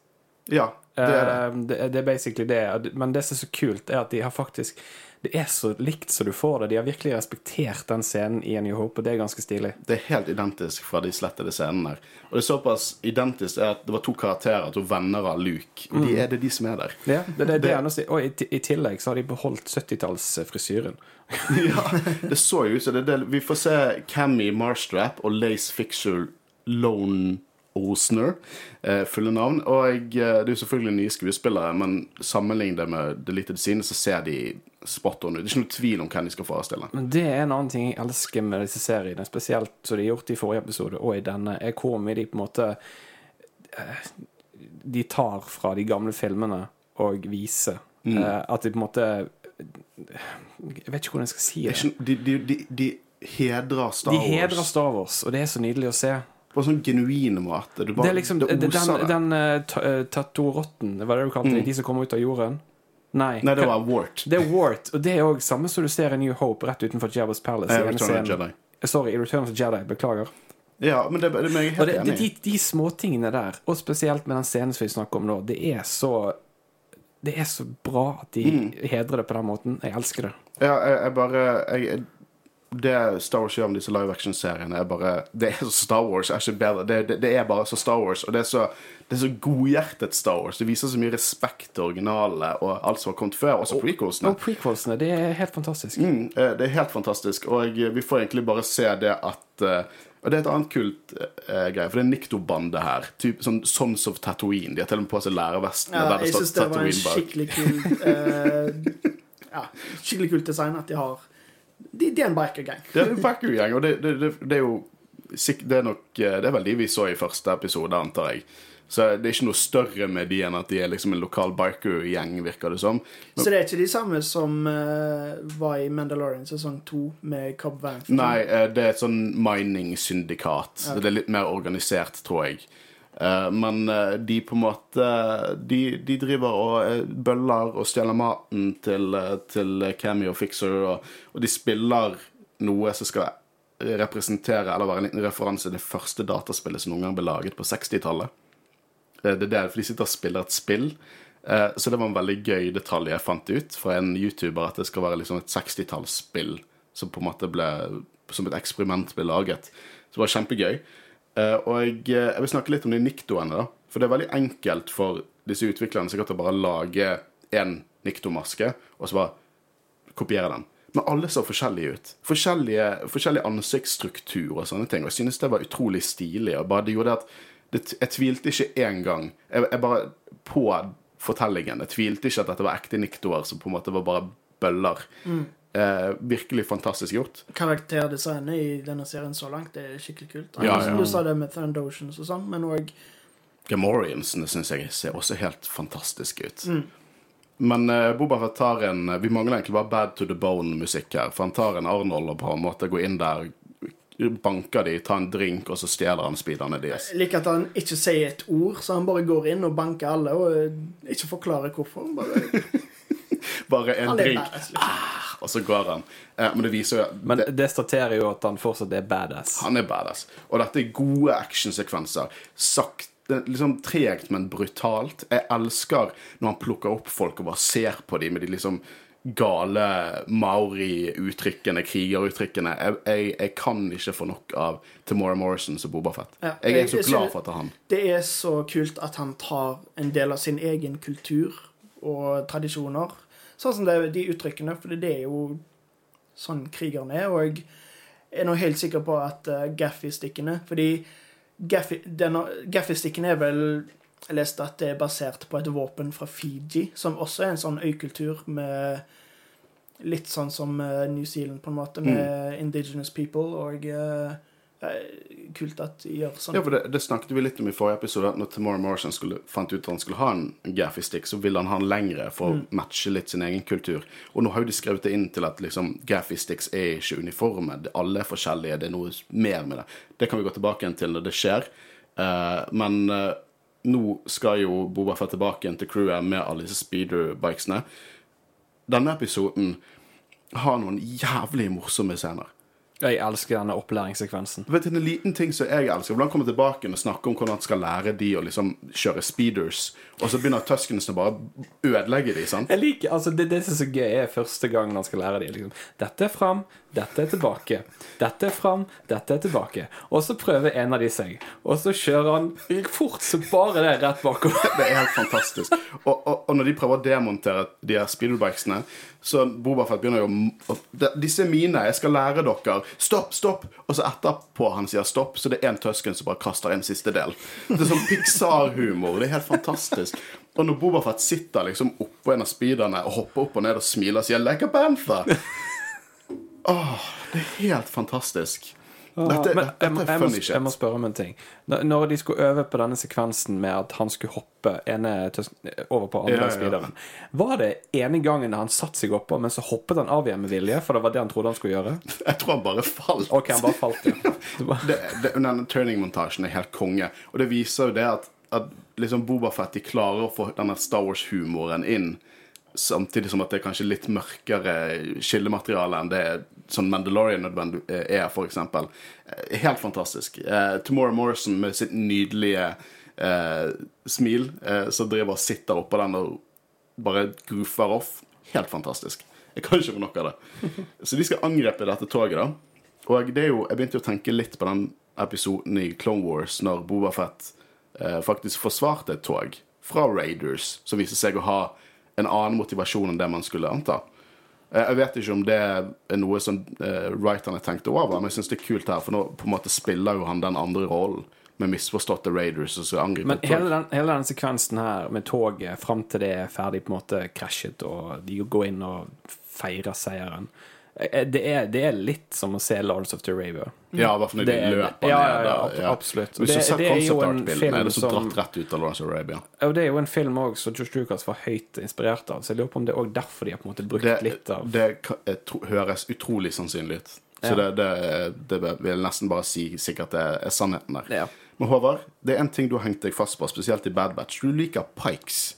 Ja. Det er det. Eh, det, det er basically det. Men det som er så kult, er at de har faktisk Det er så likt som du får det. De har virkelig respektert den scenen i New Hope, og det er ganske stilig. Det er helt identisk fra de slettede scenene. der. Og det er såpass identisk at det var to karakterer, to venner av Luke. Og de er det de som er der. Ja, det, det, det, Det- er si. Og i, i tillegg så har de beholdt 70-tallsfrisyren. ja, det så jo ut som det, det. Vi får se Cammy Marstrap og Lace Fixer Lone Osner, eh, fulle navn. Og eh, det er jo selvfølgelig nye skuespillere, men sammenlignet med med Deleted Scene, så ser de spot on ut. Det er ikke noe tvil om hvem de skal forestille. Men det er en annen ting jeg elsker med disse seriene, spesielt som de har gjort i forrige episode og i denne, er hvor mye de på en måte eh, De tar fra de gamle filmene og viser. Mm. Eh, at de på en måte Jeg vet ikke hvordan jeg skal si Det det. ikke, de, de, de, hedrer Star De hedrer Star Wars, og det er så nydelig å se. På en sånn genuin måte. Du bare, Det er liksom det den, oser det. den den tattorotten, hva er det du kalte det? De som kommer ut av jorden? Nei. Nei, det var Wart. Det er Wart, og det er òg samme som du ser i New Hope rett utenfor Jabba's Palace. Eh, i Return of. Jedi. Sorry, i Return of Jedi. Beklager. Ja, men det, det, jeg er Og helt det, enig. de, de småtingene der, og spesielt med den scenen som vi snakker om nå, det er så Det er så bra at de Mm. hedrer det på den måten. Jeg elsker det. Ja, jeg, jeg bare jeg, Det Star Wars gjør med disse live action-seriene, er bare Det er så Star Wars. Er ikke bedre. Det, det, det er bare så Star Wars, og det er så det er så godhjertet Star Wars. Det viser så mye respekt til originalene og alt som har kommet før, også prequelsene. Og prequelsene, det er helt fantastisk. Mm, eh, det er helt fantastisk, og eh, vi får egentlig bare se det at eh, Og det er et annet kult eh, greie, for det er Nikto-bandet her. Typ, sånn Sons of Tatooine. De har til og med på seg lærevestene Ja, der det jeg syns det var en skikkelig kul eh, Ja, skikkelig kult design at de har De, de er en biker-gang. Det er en Baku-gjeng, og det, det, det, det er jo Det er nok eh, Det er vel de vi så i første episode, antar jeg. Så det er ikke noe større med de enn at de er liksom en lokal biker-gjeng, virker det som. Så det er ikke de samme som uh, var i Mandalorian sesong to med Cobb Vanth? Nei, eh, det er et sånn mining-syndikat. Så Det er litt mer organisert, tror jeg. Eh, Men eh, de på en måte De, de driver og eh, bøller og stjeler maten til, til Cammy og Fixer, og, og de spiller noe som skal representere eller være en liten referanse til det første dataspillet som noen gang ble laget på 60-tallet. Eh, Det er det, for de sitter og spiller et spill. Så det var en veldig gøy detalj jeg fant ut fra en YouTuber, at det skal være liksom et 60-tallsspill som på en måte ble som et eksperiment ble laget. Så det var kjempegøy. Eh, Og jeg, eh, jeg vil snakke litt om de niktoene, da. For det er veldig enkelt for disse utviklerne sikkert å bare lage en niktomaske, og så bare kopiere den. Men alle så forskjellige ut. Forskjellige, forskjellig ansiktsstruktur og sånne ting. Og jeg synes det var utrolig stilig. Og bare det gjorde at det, Jeg tvilte ikke engang. Jeg, jeg bare På fortellingen. Jeg tvilte ikke at dette var ekte niktoer som på en måte var bare bøller. Eh, virkelig fantastisk gjort. Karakterdesignet i denne serien så langt det er skikkelig kult. Ja, ja. du sa det med Thandotions og sånn, men òg Gamoriansene syns jeg ser også helt fantastiske ut. Men eh, Boba Fett tar en Vi mangler egentlig bare Bad to the Bone-musikk her. For han tar en Arnold og på en måte går inn der, banker de, tar en drink, og så stjeler han speederne deres. Jeg liker at han ikke sier et ord, så han bare går inn og banker alle og eh, ikke forklarer hvorfor. Bare, Bare en er drink, liksom. og så går han. Eh, men det viser jo Men det, det staterer jo at han fortsatt er badass. Han er badass. Og dette er gode actionsekvenser. Sakte, liksom tregt, men brutalt. Jeg elsker når han plukker opp folk og bare ser på dem med de liksom gale maori-uttrykkene, krigeruttrykkene. Jeg, jeg, jeg kan ikke få nok av Tamora Morrison som Bobafett. Ja, Jeg er så jeg glad for at det er han. Det er så kult at han tar en del av sin egen kultur og tradisjoner. Sånn som det, de uttrykkene, for det er jo sånn krigerne er. Og jeg er nå helt sikker på at uh, Gaffy-stikkene Fordi Gaffy-stikkene er vel Jeg leste at det er basert på et våpen fra Fiji, som også er en sånn øykultur med Litt sånn som uh, New Zealand, på en måte, med indigenous people. Og eh, eh, kult at de gjør sånn. Ja, for det, det snakket vi litt om i forrige episode. At når Tamora Morrison skulle, fant ut at han skulle ha en gaffy stick, så ville han ha den lengre for Mm. å matche litt sin egen kultur. Og nå har jo de skrevet det inn til at liksom, gaffy sticks er ikke uniforme. Alle er forskjellige. Det er noe mer med det. Det kan vi gå tilbake igjen til når det skjer. Uh, men uh, nå skal jo Boba Fett tilbake igjen til crewet med alle disse speeder-bikesene. Denne episoden har noen jævlig morsomme scener. Jeg elsker denne opplæringssekvensen. Du vet, En liten ting som jeg elsker, Blant kommer tilbake og snakker om hvordan han skal lære de å liksom kjøre speeders, og så begynner Tuskens å bare ødelegge de, sant? Jeg liker, altså Det, det som er så gøy, er første gangen han skal lære de Liksom. Dette er fram, dette er tilbake. Dette er fram, dette er tilbake. Og så prøver en av de seg, og så kjører han fort så bare det rett bakover. Det er helt fantastisk. Og, og, og når de prøver å demontere de her speedbikesene så Bobafett begynner jo å Disse er mine, jeg skal lære dere. Stopp, stopp! Og så etterpå han sier stopp, så det er en tøsken som bare kaster en siste del. Det er sånn Pixar-humor. Det er helt fantastisk. Og når Bobafett sitter liksom oppå en av speederne og hopper opp og ned og smiler og sier 'Like a panther', Åh, det er helt fantastisk. Dette, Men dette jeg, må- er jeg, må, jeg må spørre om en ting. Når, de skulle øve på denne sekvensen med at han skulle hoppe ene over på andre Ja, ja, ja. var det ene gangen han satte seg oppå, men så hoppet han av igjen med vilje? For det var det han trodde han skulle gjøre? Jeg tror han bare falt. Ok, han bare falt, ja. Det det, det, denne turning-montasjen er helt konge. Og det viser jo det at, at liksom Bobafett de klarer å få denne Star Wars-humoren inn. Samtidig som at det er kanskje litt mørkere skillemateriale enn det sånn Mandalorian er, for eksempel. Eh, Helt fantastisk. Uh, Tomorrow Morrison med sitt nydelige uh, smil, uh, som driver og sitter oppå den og bare goofer off. Helt fantastisk. Jeg kan ikke få nok av det. Så de skal angrepe dette toget, da. Og det er jo, jeg begynte å tenke litt på den episoden i Clone Wars når Boba Fett eh, faktisk forsvarte et tog fra Raiders, som viste seg å ha en annen motivasjon enn det man skulle anta. Eh, jeg vet ikke om det er noe som eh, writerne tenkte over, men jeg syns det er kult her, for nå på en måte spiller jo han den andre rollen med misforståtte Raiders og så angriper Men hele den, hele den sekvensen her med toget fram til det er ferdig på en måte krasjet, og de går inn og feirer seieren det er, det er litt som å se Lords of the Arabia. Ja, i hvert fall når de er- løper ja, ned. ja, ja, ab- absolutt. Hvis du Det- ser er concept art-bildene, er det så dratt rett ut av Lawrence of Arabia. Og det er jo en film òg som George Lucas var høyt inspirert av, så jeg lurer på om det er også derfor de har på en måte brukt det, litt av det tro- høres utrolig sannsynlig ut. Så det, det, det vil nesten bare si sikkert det er sannheten der. Ja. Men Håvard, det er en ting du har hengt deg fast på, spesielt i Bad Batch. Du liker Pikes.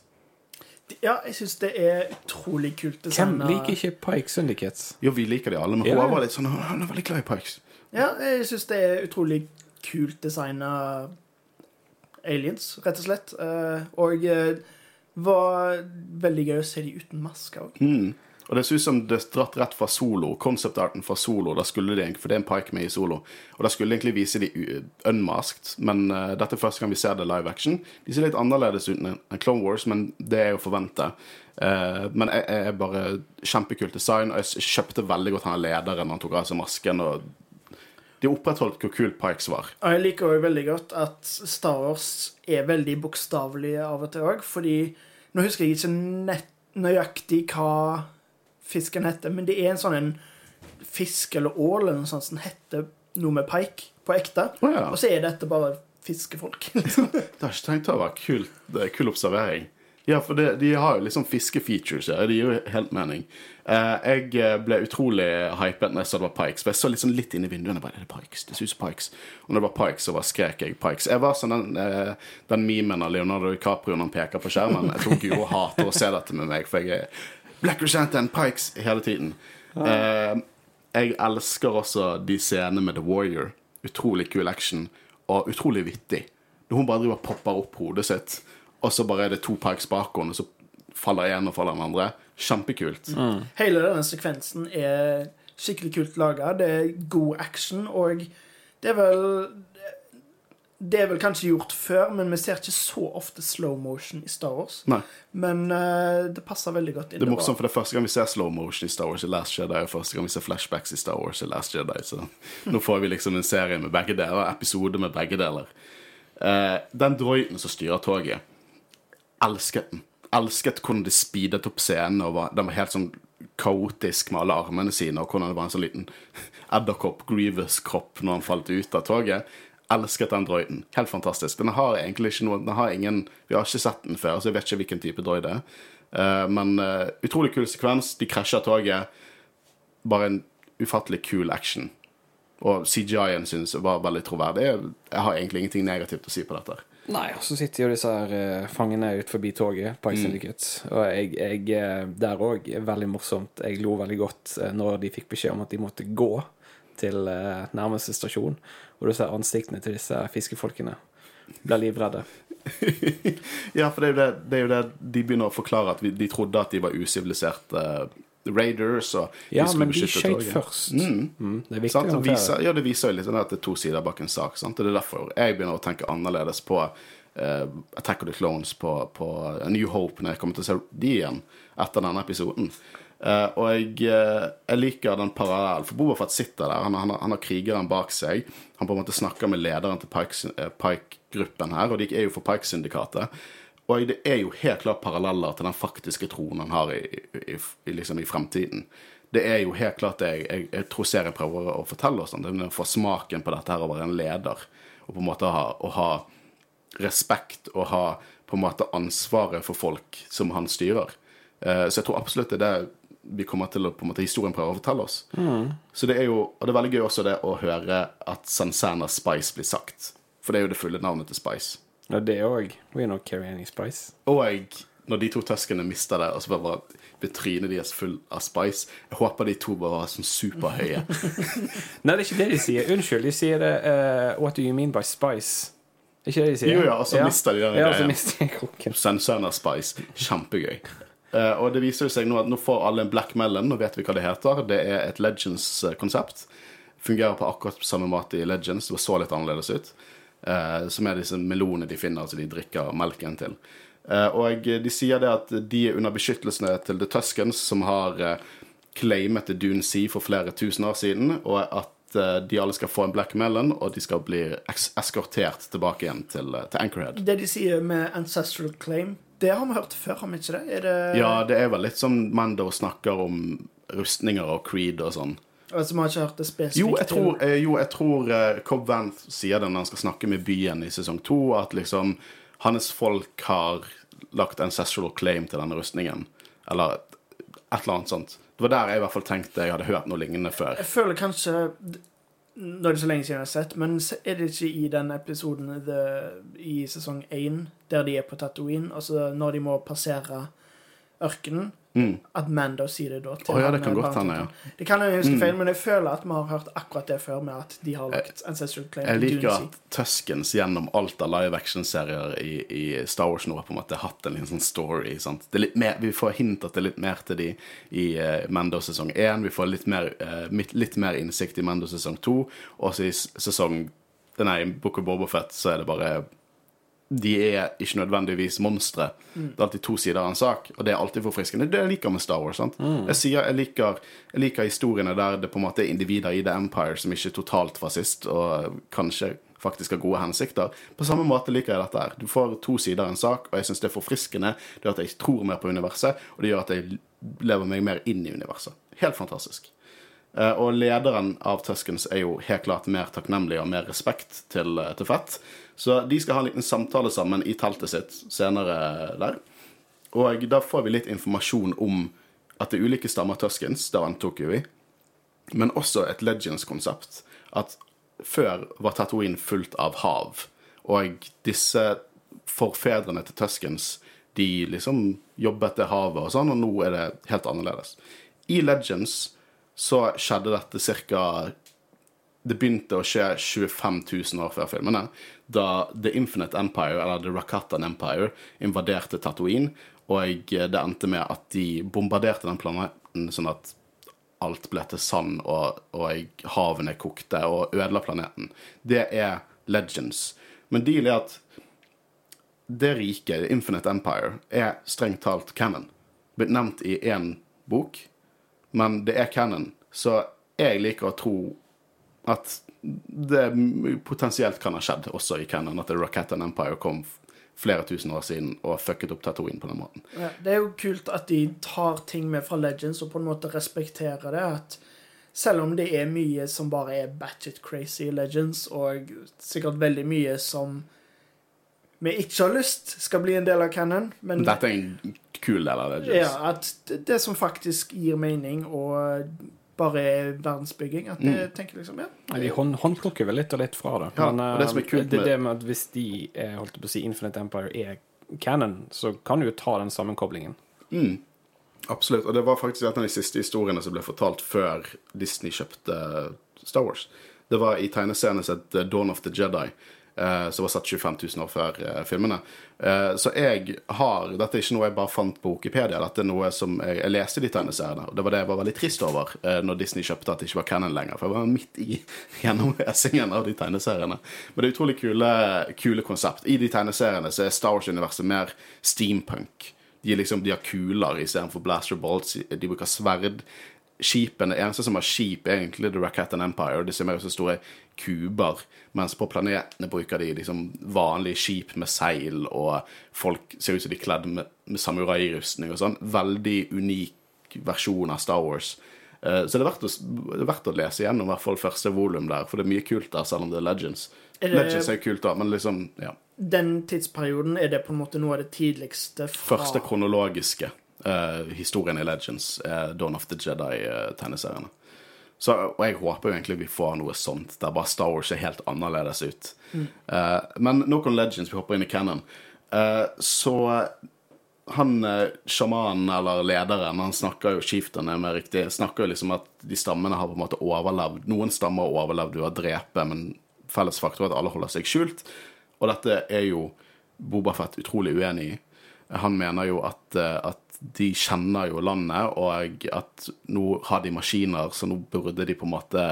Ja, jeg syns det er utrolig kult Hvem sånn, liker ikke Pike Syndicates? Jo, vi liker de alle, men Ja. var litt sånn Hun er veldig glad i Pikes. Ja, jeg syns det er utrolig kult designa aliens, rett og slett. Eh, Og eh, var veldig gøy å se de uten maske òg. Mm. Og det ser ut som det er dratt rett fra Solo. Concept-arten fra Solo. Da skulle de For det er en Pike med i Solo. Og da skulle de egentlig vise de unmasked, men uh, dette er første gang vi ser det live action. De ser litt annerledes ut enn Clone Wars, men det er jo forventa. men jeg, jeg bare kjempekult design, og jeg kjøpte veldig godt han er lederen han tok av seg masken. og de opprettholdt hvor kult Pikes var. Og jeg liker også veldig godt at Star Wars er veldig bokstavelige av og til òg, fordi Nå husker jeg ikke nøyaktig hva fisken heter, men det er en sånn en fisk eller ål eller noe sånt som heter noe med pike på ekte. Oh, ja. Og så er dette bare fiskefolk. liksom. Det har ikke tenkt. Kult. Det er kul observering. Ja, for det, de har jo liksom fiskefeatures her. Det gir jo helt mening. Eh, jeg eh, ble utrolig hypet når jeg så det var Pikes. For jeg så liksom litt inn i vinduene. Bare, er det Pikes? Det ser ut som Pikes. Og når det var Pikes, så bare skrek jeg Pikes. Jeg var sånn den, eh, den memen av Leonardo DiCaprio når han peker på skjermen. Jeg tror Guro hater å se dette med meg, for jeg er Black Chrysanthemum, Pikes hele tiden. Eh, jeg elsker også de scenene med The Warrior. Utrolig kul action, og utrolig vittig. Når hun bare driver og popper opp hodet sitt, og så bare er det to Pikes bak henne, og så faller en og faller den andre. Kjempekult. Hele denne sekvensen er skikkelig kult laga. Det er god action, og det er vel Det er vel kanskje gjort før, men vi ser ikke så ofte slow motion i Star Wars. Nei, Men uh, det passer veldig godt inn. Det er morsomt, for det er første gang vi ser slow motion i Star Wars i Last Jedi, og første gang vi ser flashbacks i Star Wars i Last Jedi, så nå får vi liksom en serie med begge deler, episode med begge deler. Uh, den droiden som styrer toget, elsket den. Elsket hvordan de speedet opp scenen, og var, den var helt sånn kaotisk med alle armene sine, og hvordan det var en sånn liten edderkopp, Grievous-kropp, når han falt ut av toget. Elsket den droiden. Helt fantastisk. Den har egentlig ikke noe Den har ingen Vi har ikke sett den før, så jeg vet ikke hvilken type droid det er. Uh, men uh, utrolig kul sekvens. De krasjer toget. Bare en ufattelig kul action. Og CGI-en syns var veldig troverdig. Jeg, har egentlig ingenting negativt å si på dette. Nei, og så sitter jo disse her uh, fangene ut forbi toget, Pike Syndicate. Og jeg, jeg Der òg veldig morsomt. Jeg lo veldig godt når de fikk beskjed om at de måtte gå til nærmeste stasjon, og du ser ansiktene til disse fiskefolkene. Blir livredde. Ja, for det er, jo det, det er jo det de begynner å forklare at vi, de trodde at de var usiviliserte raiders. Og Ja, men de skjøt skøyt først. Mm, å Det viser, ja, det viser jo litt sånn at det er to sider bak en sak. Sant? Og det er derfor jeg begynner å tenke annerledes på uh, Attack of the Clones på, på A New Hope når jeg kommer til å se de igjen etter denne episoden. Eh, og jeg, uh, jeg liker den parallellen, for Boba Fett sitter der. Han, han, han har krigeren bak seg. Han på en måte snakker med lederen til eh, Pike-gruppen her, og de er jo for Pike-syndikatet. Og det er jo helt klart paralleller til den faktiske troen han har i, i, i, liksom i fremtiden. Det er jo helt klart det jeg, jeg, tror serien prøver å fortelle oss. Det er å få smaken på dette her å være en leder. Og på en måte ha, å ha respekt og ha på en måte ansvaret for folk som han styrer. Så jeg tror absolutt det er det vi kommer til å på en måte historien prøver å fortelle oss. Så det er jo, og det er veldig gøy også det å høre at Sansana Spice blir sagt. For det er jo det fulle navnet til Spice. Ja, det òg. We not carry any spice. Og når de to tøskene mister det, og så bare blir trynet deres full av spice Jeg håper de to bare var sånn superhøye. Nei, det er ikke det de sier. Unnskyld, de sier det uh, What do you mean by spice? Det er ikke det de sier? Jo, ja, og så mister de den Ja, greia. Sansana Spice. Kjempegøy. Eh, og det viser seg nå at nå får alle en Black Melon. Nå vet vi hva det heter. Det er et Legends-konsept. Fungerer på akkurat samme måte i Legends. Det så litt annerledes ut. Uh, som er disse melonene de finner, altså de drikker melken til. Uh, og de sier det at de er under beskyttelsene til The Tuscans, som har claimet Dune Sea for flere tusen år siden, og at de alle skal få en Black Melon, og de skal bli eskortert tilbake igjen til, til Anchorhead. Det de sier med ancestral claim, det har vi hørt før, har vi ikke det? Det Ja, det er vel litt som Mando snakker om rustninger og creed og sånn. Altså, vi har ikke hørt det spesifikt. Jo, jeg tror, eh, jo, jeg tror eh, Cobb Vanth sier det når han skal snakke med byen i sesong to, at liksom hans folk har lagt ancestral claim til denne rustningen. Eller et eller annet sånt. Det var der jeg i hvert fall tenkte jeg hadde hørt noe lignende før. Jeg føler kanskje Nå er det så lenge siden jeg har sett, men er det ikke i den episoden the, i sesong én der de er på Tatooine, altså når de må passere ørkenen, Mm. at Mando sier det da til oh, ja, det kan eh, godt hende, ja. Det kan jeg huske Mm. feil, men jeg føler at vi har hørt akkurat det før, med at de har lagt Ancestral Claim Jeg liker at Tuskens gjennom alt av live action-serier i, i Star Wars nå har på en måte hatt en liten sånn story. Er mer, vi får hint at det er litt mer til de i uh, Mando sesong 1. Vi får litt mer, uh, litt mer innsikt i Mando sesong 2. Og så i sesong Nei, Book of Bobofet så er det bare De er ikke nødvendigvis monstre. Mm. Det er alltid to sider av en sak, og det er alltid forfriskende. Det jeg liker med Star Wars. sant? Jeg sier jeg liker, jeg liker historiene der det på en måte er individer i The Empire som ikke er totalt fascist, og kanskje faktisk har gode hensikter. På samme måte liker jeg dette her. Du får to sider av en sak, og jeg syns det er forfriskende. Det gjør at jeg tror mer på universet, og det gjør at jeg lever meg mer inn i universet. Helt fantastisk. Eh, Og lederen av Tuskens er jo helt klart mer takknemlig og mer respekt til, eh, til Fett. Så de skal ha en liten samtale sammen i teltet sitt senere der. Og da får vi litt informasjon om at det er ulike stammer Tuskens, det antok vi, men også et Legends-konsept. At før var Tatooine fullt av hav, og disse forfedrene til Tuskens de liksom jobbet til havet og sånn, og nå er det helt annerledes. I Legends så skjedde dette ca. Det begynte å skje 25 000 år før filmene, da The Infinite Empire, eller The Rakatan Empire, invaderte Tatooine, og det endte med at de bombarderte den planeten sånn at alt ble til sand, og, og havene kokte og ødela planeten. Det er Legends. Men deal er at det rike, The Infinite Empire, er strengt talt canon. Blitt nevnt i én bok, men det er canon. Så jeg liker å tro at det potensielt kan ha skjedd også i canon, at The and Empire kom flere tusen år siden og fucket opp Tatooine på den måten. Ja, det er jo kult at de tar ting med fra Legends og på en måte respekterer det. at Selv om det er mye som bare er batchet crazy i Legends, og sikkert veldig mye som vi ikke har lyst skal bli en del av canon, men Dette er en kul del av Legends. ja, at det- det som faktisk gir mening og bare er verdensbygging, at det tenker liksom, ja. Nei, De hånd, håndplukker vel litt og litt fra det. Ja, Men det som er eh, kult det, med- det med at hvis de er, holdt jeg på å si, Infinite Empire er canon, så kan du jo ta den sammenkoblingen. Mm. Absolutt. Og det var faktisk en av de siste historiene som ble fortalt før Disney kjøpte Star Wars. Det var i tegneserien som Dawn of the Jedi, eh, som var satt 25 000 år før eh, filmene. Eh, så jeg har Dette er ikke noe jeg bare fant på Wikipedia, dette er noe som jeg, jeg leste de tegneseriene. Og det var det jeg var veldig trist over eh, når Disney kjøpte at det ikke var canon lenger. For jeg var midt i gjennomlesingen av de tegneseriene. Men det er utrolig kule, kule konsept. I de tegneseriene så er Star Wars-universet mer steampunk. De, liksom, de har kuler istedenfor blaster bolts. De bruker sverd. Skipene, Det eneste som har skip, er egentlig The Rackhatan Empire. Disse ser mer ut som store kuber. Mens på planetene bruker de liksom vanlige skip med seil, og folk ser ut som de er kledd med, med samurairustning og sånn. Veldig unik versjon av Star Wars. Eh, Så det er, verdt å, det er verdt å lese gjennom hvert fall første volum der, for det er mye kult der, selv om det er Legends. Er det- Legends er kult, da, men liksom, ja. Den tidsperioden er det på en måte noe av det tidligste fra Første kronologiske eh, historien i Legends er Dawn of the Jedi-tegneseriene. Så, og jeg håper jo egentlig vi får noe sånt, der bare Star Wars ser helt annerledes ut. Eh, men nok om Legends, vi hopper inn i canon. Eh, så han eh, sjamanen, eller lederen, han snakker jo chieftain med riktig, snakker jo liksom at de stammene har på en måte overlevd. Noen stammer har overlevd ved å drepe, men felles faktor er at alle holder seg skjult. Og dette er jo Bobafett utrolig uenig i. Han mener jo at, eh, at de kjenner jo landet, og at nå har de maskiner, så nå burde de på en måte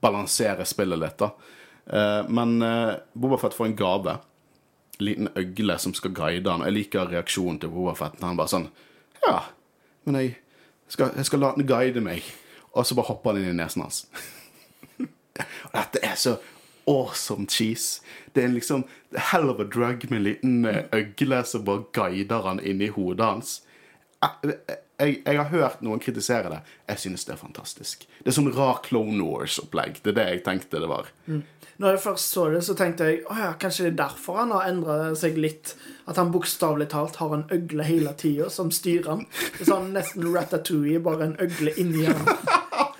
balansere spillet litt, da. Eh, Men eh, Bobafett får en gave. En Liten øgle som skal guide han. Jeg liker reaksjonen til Bobafett. Han bare sånn Ja, men jeg skal, jeg skal la den guide meg. Og så bare hopper han inn i nesen hans. Og dette er så awesome cheese. Det er liksom hell of a drug med en liten eh, øgle som bare guider han inn i hodet hans. Jeg, jeg, jeg har hørt noen kritisere det. Jeg synes det er fantastisk. Det er sånn rar Clone Wars-opplegg. Det er det jeg tenkte det var. Når jeg først så det, så tenkte jeg å ja, kanskje det er derfor han har endra seg litt. At han bokstavelig talt har en øgle hele tida som styrer han. Det er sånn nesten Ratatouille, bare en øgle inni han.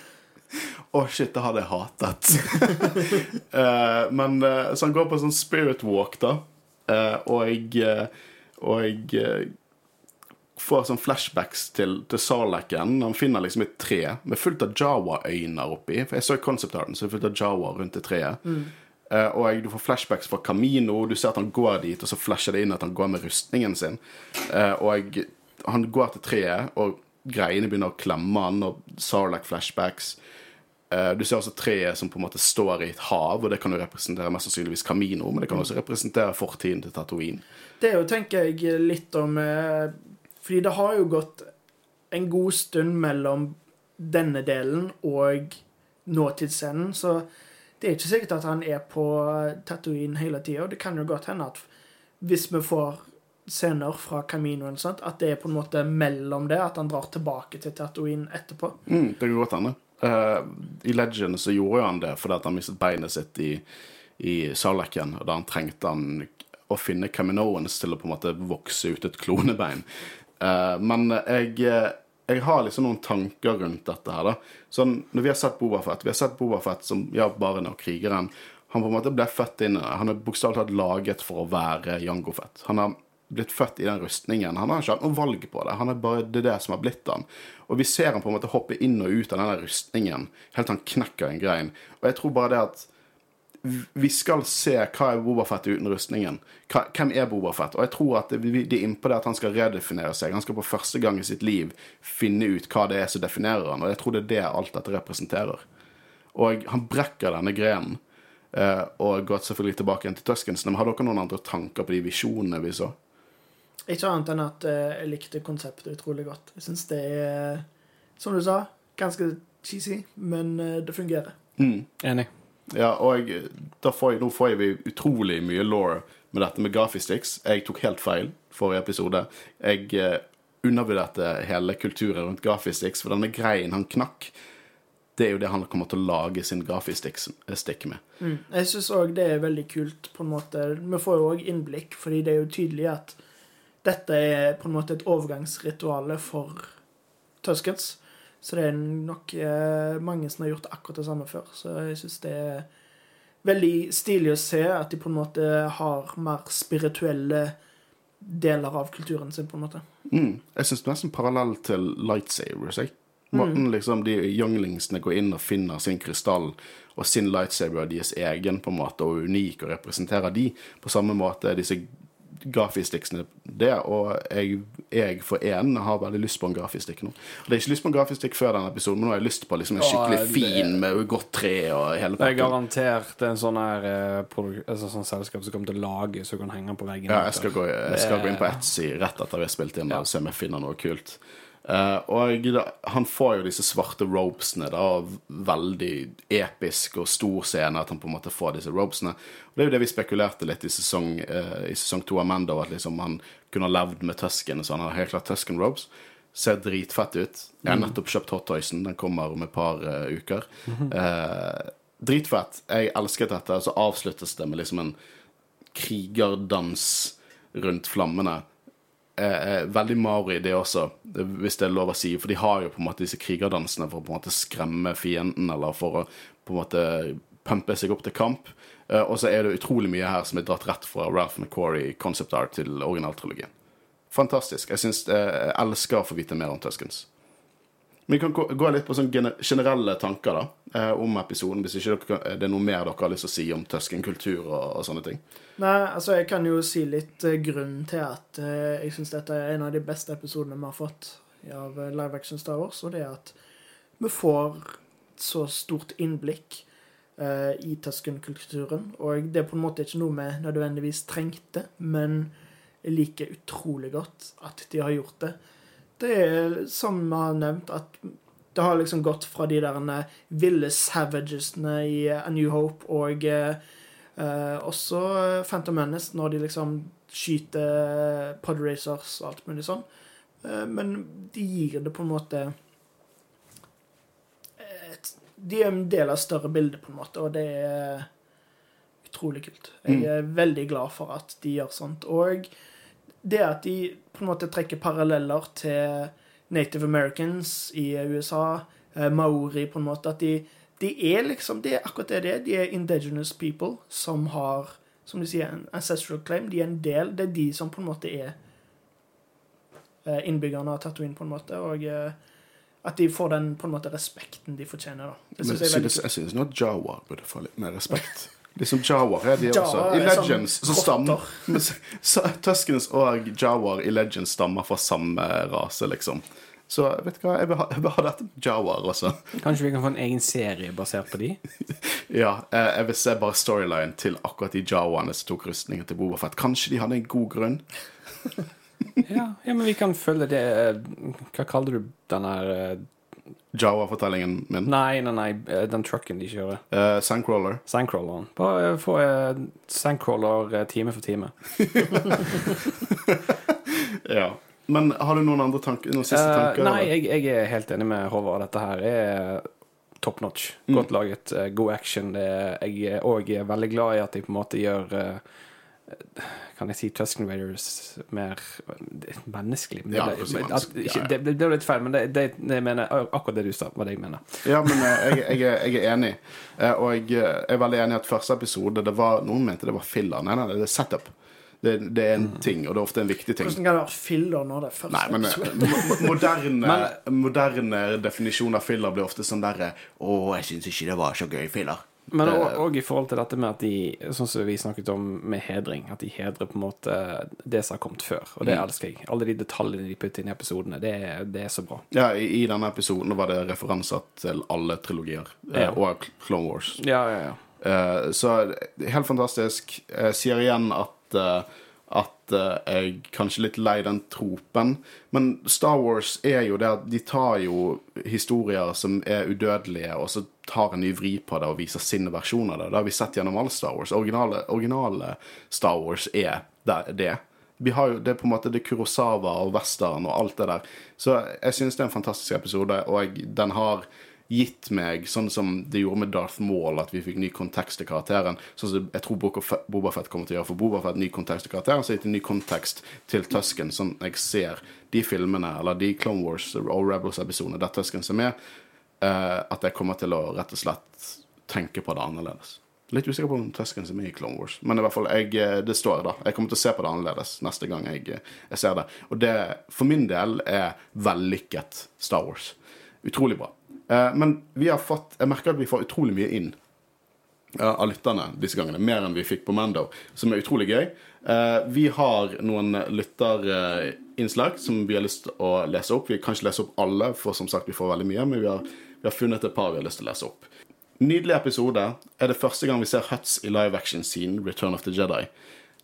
Å, shit, det hadde jeg hatet. uh, men uh, Så han går på sånn spirit walk, da. Uh, og jeg eh, Og jeg eh, får sånn flashbacks til, til Sarlaken. Han finner liksom et tre med fullt av Jawa-øyne oppi. For jeg så i concept-arten, så er fullt av Jawa rundt det treet. Eh, og du får flashbacks fra Camino. Du ser at han går dit, og så flasher det inn at han går med rustningen sin. Uh, og han går til treet, og greiene begynner å klemme han, og Sarlak flashbacks Eh, Du ser også treet som på en måte står i et hav, og det kan jo representere mest sannsynligvis Camino, men det kan også representere fortiden til Tatooine. Det er jo, tenker jeg, litt om eh, Fordi det har jo gått en god stund mellom denne delen og nåtidsscenen, så det er ikke sikkert at han er på Tatooine hele tida. Det kan jo godt hende at hvis vi får scener fra Caminoen, sant, at det er på en måte mellom det, at han drar tilbake til Tatooine etterpå. Mm, det kan godt hende. Uh, I Legend så gjorde han det fordi han mistet beinet sitt i, i Sarlaken, og da han trengte han å finne Caminoens til å på en måte vokse ut et klonebein. Eh, men jeg, eh, jeg har liksom noen tanker rundt dette her, da. Sånn, når vi har sett Bobafett, vi har sett Bobafett som ja, baren og krigeren. Han på en måte ble født inn Han er bokstavelig talt laget for å være Jango Fett. Han har blitt født i den rustningen. Han har ikke hatt noe valg på det. Han er bare det, det som har blitt han. Og vi ser han på en måte hoppe inn og ut av den rustningen helt til han knekker en grein. Og jeg tror bare det at vi skal se hva er Bobafett uten rustningen. Hva, hvem er Bobafett? Og jeg tror at det, det er innpå det at han skal redefinere seg. Han skal på første gang i sitt liv finne ut hva det er som definerer han. Og jeg tror det er det alt dette representerer. Og han brekker denne grenen. Uh, og gått selvfølgelig tilbake igjen til Tuskensen. Men har dere noen andre tanker på de visjonene vi så? Ikke annet enn at uh, jeg likte konseptet utrolig godt. Jeg syns det er, som du sa, ganske cheesy, men uh, det fungerer. Enig. Ja, og får jeg, nå får vi utrolig mye law med dette med Gaffisticks. Jeg tok helt feil forrige episode. Jeg eh, undervurderte hele kulturen rundt Gaffisticks, for denne greien han knakk, det er jo det han kommer til å lage sin Gaffisticks-stick med. Jeg syns òg det er veldig kult, på en måte. Vi får jo òg innblikk, fordi det er jo tydelig at dette er på en måte et overgangsrituale for Tuskens. Så det er nok eh, mange som har gjort akkurat det samme før. Så jeg syns det er veldig stilig å se at de på en måte har mer spirituelle deler av kulturen sin, på en måte. Mm. Jeg syns nesten parallell til lightsabers. Jeg. Måten liksom de younglingsene går inn og finner sin krystall og sin lightsaber er deres egen på en måte, og unik, og representerer de på samme måte er disse grafisticksene det, og jeg, jeg for en har veldig lyst på en grafistikk nå. Og det er ikke lyst på en grafistikk før denne episoden, men nå har jeg lyst på liksom en Åh, skikkelig det- fin med godt tre og hele Det er garantert en sånn her eh, altså, sånn selskap som kommer til å lage så du kan henge den på veggen. Ja, jeg skal, gå, jeg skal gå inn på Etsy rett etter vi har spilt inn Ja. og se om jeg finner noe kult. Eh, og han får jo disse svarte robesene, da, og veldig episk og stor scene at han på en måte får disse robesene. Og det er jo det vi spekulerte litt i sesong, uh, i sesong to av Mando, at liksom han kunne ha levd med Tusken, så han har helt klart Tusken robes. Ser dritfett ut. Jeg har nettopp kjøpt Hot Toysen, den kommer om et par uh, uker. Dritfett. Jeg elsket dette. Så avsluttes det med liksom en krigerdans rundt flammene. Eh, eh, veldig Maori, det også, hvis det er lov å si. For de har jo på en måte disse krigerdansene for å på en måte skremme fienden, eller for å på en måte pumpe seg opp til kamp. Eh, og så er det utrolig mye her som er dratt rett fra Ralph McQuarrie concept art til originaltrilogien. Fantastisk. Jeg, synes, eh, jeg elsker å få vite mer om Tuskens. Vi kan gå, litt på sånne generelle tanker da, eh, om episoden, hvis ikke det er noe mer dere har lyst til å si om Tusken-kultur og, og sånne ting. Nei, altså jeg kan jo si litt eh, grunnen til at eh, jeg syns dette er en av de beste episodene vi har fått av live action Star Wars, og det er at vi får så stort innblikk uh, i Tusken-kulturen. Og det er på en måte ikke noe vi nødvendigvis trengte, men jeg liker utrolig godt at de har gjort det. Det er som vi har nevnt, at det har liksom gått fra de der ville savagesene i eh, A New Hope og eh, Eh, også Phantom Menace, når de liksom skyter podracers og alt mulig sånn. Eh, men de gir det på en måte et, De er en del av større bilde, på en måte, og det er utrolig kult. Jeg er veldig glad for at de gjør sånt. Og det at de på en måte trekker paralleller til Native Americans i USA, eh, Maori, på en måte, at de de er liksom Det er akkurat det det er. De er indigenous people som har, som de sier, en ancestral claim. De er en del. Det er de som på en måte er eh, innbyggerne av Tatooine, på en måte. Og eh, at de får den på en måte respekten de fortjener. da. Det Men jeg synes, jeg synes nå Jawa burde få litt mer respekt. Liksom Jawar er de Jawa også. I sånn Legends så stammer Tuskens og Jawar i Legends stammer fra samme rase, liksom. Så vet du hva, jeg vil ha, jeg vil ha dette med Jawar også. Kanskje vi kan få en egen serie basert på de? Ja, eh, jeg vil se bare storyline til akkurat de Jawaene som tok rustningen til Boba Fett. Kanskje de hadde en god grunn? Ja, ja men vi kan følge det eh, Hva kaller du den her eh, Jawa-fortellingen min. Nei, nei, nei, eh, den trucken de kjører. Uh, Sandcrawler. Sandcrawleren. Bare få uh, Sandcrawler eh, time for time. Ja. Men har du noen andre tanker? Noen siste Eh, tanker? nei, jeg, jeg er helt enig med Håvard. Dette her er top notch. Godt laget, eh, god action. Det er, jeg er òg veldig glad i at de på en måte gjør eh, Kan jeg si Tusken Raiders mer menneskelig? Men Ja, det, du kan si ble, at, ikke, Ja, ja. det, det ble litt feil, men det, det, det jeg mener, akkurat det du sa, var det jeg mener. Ja, men eh, jeg, jeg, er- jeg er enig. Eh, Og jeg eh, er veldig enig i at første episode det var, Noen mente det var filler. Nei, nei, det er setup. Det, det er en ting, og det er ofte en viktig ting. Hvordan kan det være filler når det er første Nei, men mo- moderne, moderne definisjon av filler blir ofte sånn derre Å, jeg syns ikke det var så gøy, filler. Men òg i forhold til dette med at de, sånn som vi snakket om med hedring, at de hedrer på en måte det som har kommet før. Og det Mm. elsker jeg. Alle de detaljene de putter inn i episodene, det, det er så bra. Ja, i, I denne episoden var det referanser til alle trilogier. eh, Ja. Og Clone Wars. Ja, ja, ja. Uh, så helt fantastisk. Jeg sier igjen at eh, at uh, jeg kanskje litt lei den tropen. Men Star Wars er jo det at de tar jo historier som er udødelige, og så tar en ny vri på det og viser sin versjon av det. Det har vi sett gjennom alle Star Wars. Originale, originale Star Wars er det. Vi har jo, Det er på en måte det Kurosawa og western og alt det der. Så jeg synes det er en fantastisk episode, og jeg, den har gitt meg, sånn som det gjorde med Darth Maul, at vi fikk ny kontekst til karakteren. Sånn som jeg tror Bobafett Boba Fett kommer til å gjøre for Boba Fett, ny kontekst til karakteren, så gitt en ny kontekst til Tusken, sånn jeg ser de filmene, eller de Clone Wars og Rebels-episodene der Tusken er med, eh, at jeg kommer til å rett og slett tenke på det annerledes. Litt usikker på om Tusken er med i Clone Wars. Men i hvert fall, jeg, eh, det står da. Jeg kommer til å se på det annerledes neste gang jeg, eh, jeg ser det. Og det, for min del, er vellykket Star Wars. Utrolig bra. Eh, men vi har fått Jeg merker at vi får utrolig mye inn eh, av lytterne disse gangene. Mer enn vi fikk på Mando, som er utrolig gøy. Eh, vi har noen lytterinnslag som vi har lyst til å lese opp. Vi kan ikke lese opp alle, for som sagt, vi får veldig mye, men vi har, vi har funnet et par vi har lyst til å lese opp. Nydelig episode. Er det første gang vi ser Huts i live action-scenen Return of the Jedi.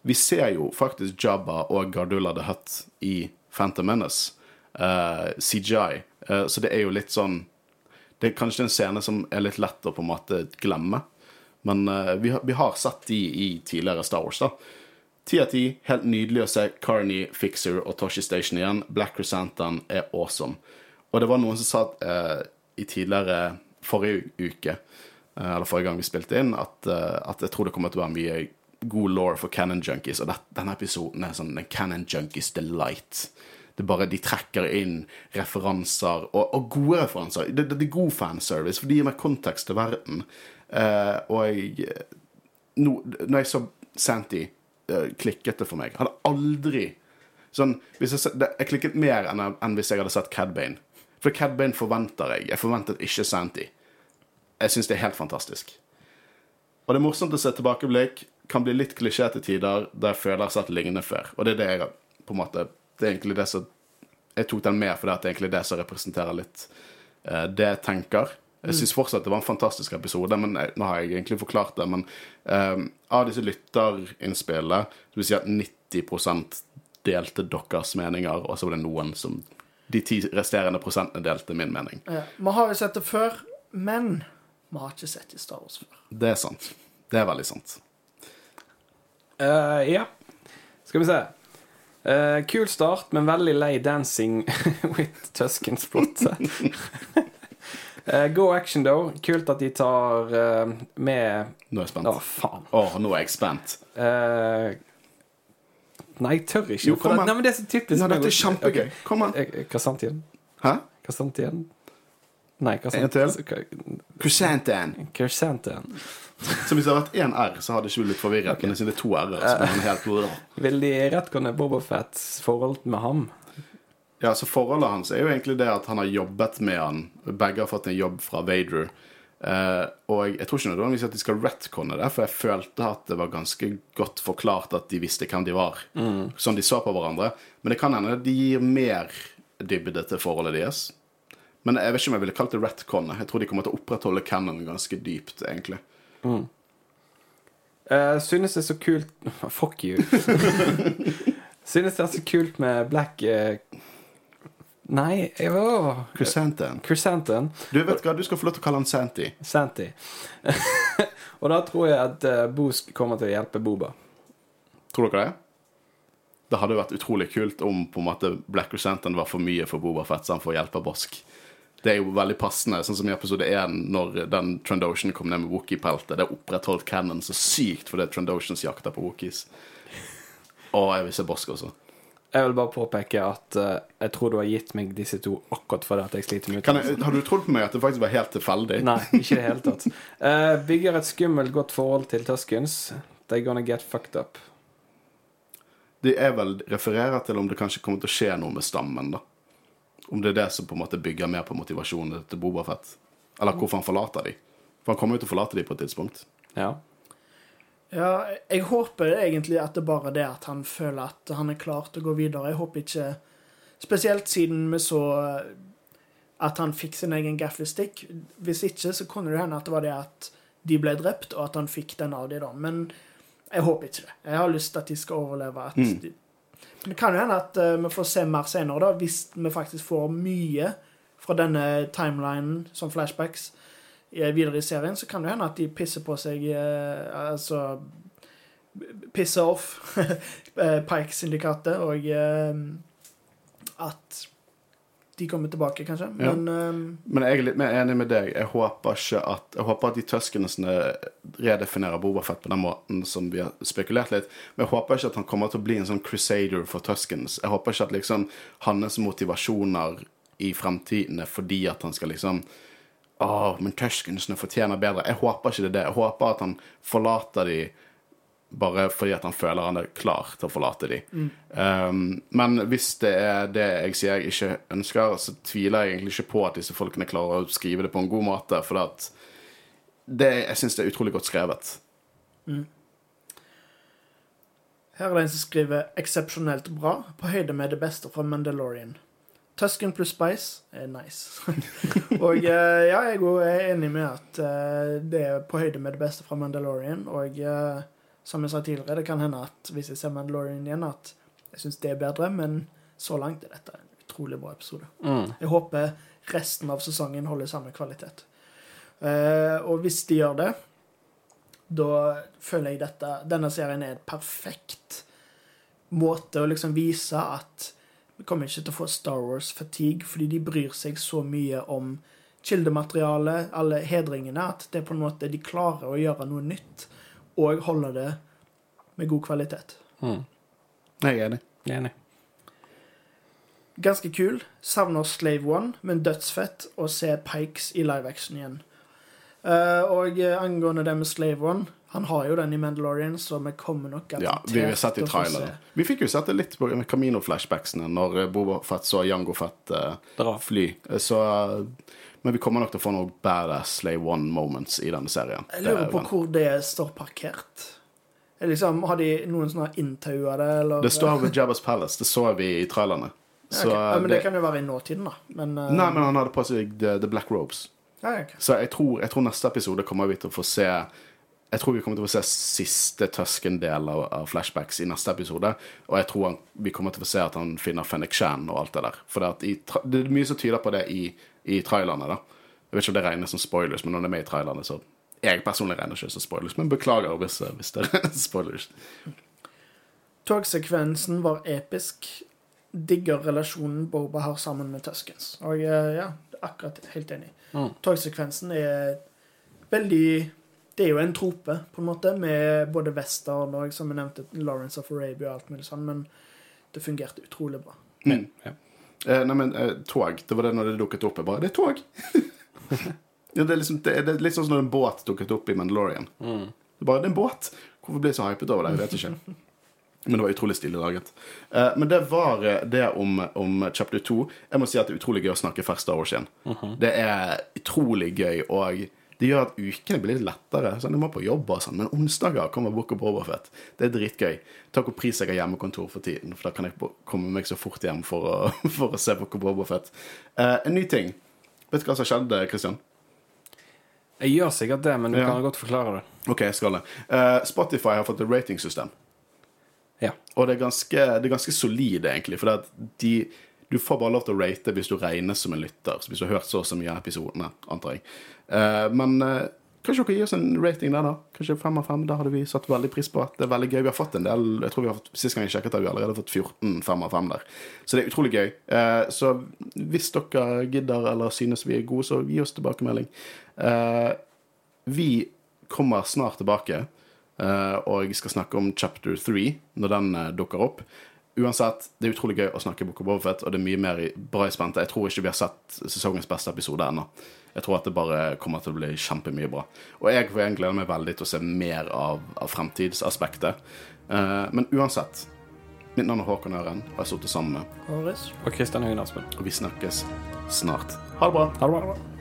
Vi ser jo faktisk Jabba og Gardulla the Hut i Phantom Menace. uh, CGI. uh, så det er jo litt sånn Det er kanskje en scene som er litt lett å på en måte glemme. Men uh, vi, har, vi har sett de i tidligere Star Wars, da. Ti av ti. Helt nydelig å se Carney, Fixer og Toshi Station igjen. Black Chrysanthemum er awesome. Og det var noen som sa uh, i tidligere forrige uke, uh, eller forrige gang vi spilte inn, at, at jeg tror det kommer til å være mye god law for Canon Junkies. Og det, denne episoden er sånn Cannon Junkies delight. Det bare De trekker inn referanser, og, og gode referanser. Det, det, det er god fanservice, for de gir meg kontekst til verden. Uh, og jeg no, Når jeg så Santi, uh, klikket det for meg. Jeg hadde aldri sånn, jeg, jeg klikket mer enn, enn hvis jeg hadde sett Cad Bane. For Cad Bane forventer jeg. Jeg forventet ikke Santi. Jeg syns det er helt fantastisk. Og det er morsomt å se tilbakeblikk. Kan bli litt klisjé til tider, der jeg føler jeg har sett lignende før. Og det er det jeg på en måte Det er egentlig det som Jeg tok den med fordi at det er egentlig det som representerer litt uh, det jeg tenker. Jeg syns fortsatt det var en fantastisk episode, men jeg, nå har jeg egentlig forklart det. Men uh, av disse lytterinnspillene, det vil si at 90 delte deres meninger, og så var det noen som De ti resterende prosentene delte min mening. Ja. Vi har jo sett det før, men vi har ikke sett det i Star Wars før. Det er sant. Det er veldig sant. Uh, ja. Skal vi se. Eh, kul start, men veldig lei dancing with Tuskens plot. uh, go action, though. Kult at de tar uh, med Nå er jeg spent. Å, faen. nå er jeg spent. Eh, nei, jeg tør ikke. Jo, kom an. nei, men det er så typisk. Nå, dette er kjempegøy. Okay. Kom an. Kassantien. Hæ? Kassantien? Nei, En til? Kasantien. Chrysanthemum. Så hvis det hadde vært én R, så hadde ikke vi blitt forvirret. Men siden det er to R-er, så er helt rå. Vil de retconne Bobafetts forhold med ham? Ja, så Forholdet hans er jo egentlig det at han har jobbet med han. Begge har fått en jobb fra Vader. Uh, og jeg tror ikke nødvendigvis at de skal retconne det, for jeg følte at det var ganske godt forklart at de visste hvem de var. Sånn de så på hverandre. Men det kan hende de gir mer dybde til forholdet deres. Men jeg vet ikke om jeg ville kalt det retconne. Jeg tror de kommer til å opprettholde canon ganske dypt, egentlig. Eh, synes det er så kult Fuck you. synes det er så kult med Black uh... Nei, Chrysanthemum. Chrysanthemum. Du vet hva, du skal få lov til å kalle han Santi. Santi. og da tror jeg at uh, Boosk kommer til å hjelpe Boba. Tror dere det? Det hadde vært utrolig kult om på en måte Black Chrysanthemum var for mye for Boba Fett, så han får hjelp av Bosk. Det er jo veldig passende, sånn som i episode 1, når den Trandoshan kom ned med Wookie-peltet. Det er opprettholdt Cannon så sykt fordi Trandoshans jakter på Wookies. Og jeg vil se Bosk også. Jeg vil bare påpeke at uh, jeg tror du har gitt meg disse to akkurat fordi at jeg sliter med Kan har du trodd på meg at det faktisk var helt tilfeldig? Nei, ikke i det hele tatt. Uh, bygger et skummelt, godt forhold til Tuskens. They're gonna get fucked up. De er vel refererer til om det kanskje kommer til å skje noe med stammen, da. Om det er det som på en måte bygger mer på motivasjonen til Boba Fett. Eller hvorfor han forlater de. For han kommer jo til å forlate de på et tidspunkt. Ja. Ja, jeg håper egentlig at det bare er det at han føler at han er klar til å gå videre. Jeg håper ikke Spesielt siden vi så at han fikk sin egen gafflestick. Hvis ikke, så kunne det hende at det var det at de ble drept, og at han fikk den av de da. Men jeg håper ikke det. Jeg har lyst til at de skal overleve. At de... Det kan jo hende at uh, vi får se mer senere, da, hvis vi faktisk får mye fra denne timelinen som flashbacks eh, videre i serien, så kan det hende at de pisser på seg uh, Altså Pisser off Pike-syndikatet, og uh, at de kommer tilbake, kanskje. Ja. Men eh, Men jeg er litt mer enig med deg. Jeg håper ikke at Jeg håper at de tøskenesene redefinerer Bobafett på den måten som vi har spekulert litt. Men jeg håper ikke at han kommer til å bli en sånn crusader for tøskens. Jeg håper ikke at liksom hans motivasjoner i fremtiden er fordi at han skal liksom Åh, men Tuskensene fortjener bedre. Jeg håper ikke det er det. Jeg håper at han forlater de bare fordi at han føler han er klar til å forlate de. Um, men hvis det er det jeg sier jeg ikke ønsker, så tviler jeg egentlig ikke på at disse folkene klarer å skrive det på en god måte, for at det, jeg syns det er utrolig godt skrevet. Her er det en som skriver 'eksepsjonelt bra', på høyde med det beste fra Mandalorian. Tusken pluss Spice er nice. og eh, ja, jeg er enig med at eh, det er på høyde med det beste fra Mandalorian. Og eh, som jeg sa tidligere, det kan hende at hvis jeg ser Mandalorian igjen, at jeg syns det er bedre, men så langt er dette en utrolig bra episode. Mm. Jeg håper resten av sesongen holder samme kvalitet. Uh, og hvis de gjør det, da føler jeg dette Denne serien er en perfekt måte å liksom vise at vi kommer ikke til å få Star Wars-fatigue, fordi de bryr seg så mye om kildematerialet, alle hedringene, at det er på en måte de klarer å gjøre noe nytt og holde det med god kvalitet. Mm. Jeg er enig. Jeg er Enig. Ganske kul. Savner Slave One, men dødsfett å se Pikes i live action igjen. Eh, og eh, angående det med Slave One Han har jo den i Mandalorian, så vi kommer nok Ja, vi har sett i til å få traileren. se. Vi fikk jo sett det litt på Camino-flashbacksene når Bobo Boba Fett så Jango Fett uh, fly. Eh, Så eh, Men vi kommer nok til å få noen badass Slave One moments i denne serien. Jeg lurer Det- på hvor det står parkert. Er Liksom, har de noen sånne inntaua det, eller Det står ved Jabba's Palace. Det så vi i trailerne. Ja, Så ok. ja, Men det det, kan jo være i nåtiden, da. Men, uh... Nei, men han hadde på seg The, the Black Robes. ja, okay. Så jeg tror, jeg tror neste episode kommer vi til å få se Jeg tror vi kommer til å få se siste Tusken-del av, av flashbacks i neste episode. Og jeg tror han, vi kommer til å få se at han finner Fennek Shan og alt det der. For det, i, det er mye som tyder på det i, i trailerne. da Jeg vet ikke om det regnes som spoilers, men når det er med i trailerne, så Jeg personlig regner ikke som spoilers, men beklager hvis, hvis det er spoilers. Togsekvensen var episk. Digger relasjonen Boba har sammen med Tuskens. Og eh, ja, akkurat helt enig. Mm. Togsekvensen er veldig Det er jo en trope, på en måte, med både western og som jeg nevnte, Lawrence of Arabia og alt mulig sånn, men det fungerte utrolig bra. Mm. Ja. Eh, nei, men eh, tog. Det var det når det dukket opp. Jeg bare Det er tog! ja, det, er liksom, det, det er litt sånn som når en båt dukket opp i Mandalorian. Mm. Det er bare det er en båt. Hvorfor blir jeg så hypet over det? Jeg vet ikke. Men det var utrolig stilig laget. Eh, men det var eh, det om, om chapter 2. Jeg må si at det er utrolig gøy å snakke fersk Star Wars igjen. Det er utrolig gøy, og det gjør at ukene blir litt lettere. Sånn, jeg må på jobb og sånn, Men onsdager kommer Book of Boba Det er dritgøy. Takk og pris jeg har hjemmekontor for tiden, for da kan jeg komme meg så fort hjem for å, for å se Book of Boba Fett. Eh, en ny ting. Vet du hva som skjedde, Christian? Jeg gjør sikkert det, men du Ja. kan godt forklare det. Ok, jeg skal det. Uh, Spotify har fått et ratingsystem. Ja. Og det er ganske, det er ganske solid, egentlig. For de, du får bare lov til å rate hvis du regnes som en lytter. Hvis du har hørt så og så mye av episodene, antar jeg. Uh, men uh, kanskje dere gir oss en rating der, da? Kanskje fem av fem? Der hadde vi satt veldig pris på. at Det er veldig gøy. Vi har fått en del. jeg tror vi har fått, Sist gang jeg sjekket, har vi allerede fått 14 fem av fem der. Så det er utrolig gøy. Uh, så hvis dere gidder eller synes vi er gode, så gi oss tilbakemelding. Vi kommer snart tilbake. Og jeg skal snakke om chapter 3 når den dukker opp. Uansett, det er utrolig gøy å snakke Book of Boba Fett, og det er mye mer bra i spente. Jeg tror ikke vi har sett sesongens beste episode ennå. Jeg tror at det bare kommer til å bli kjempemye bra. Og jeg, for jeg gleder meg veldig til å se mer av, av fremtidsaspektet. Uh, men uansett, mitt navn er Håkon Øren, og jeg har sittet sammen med? Og Kristian Høgen Aspen. Og vi snakkes snart. Ha det bra. Ha det bra.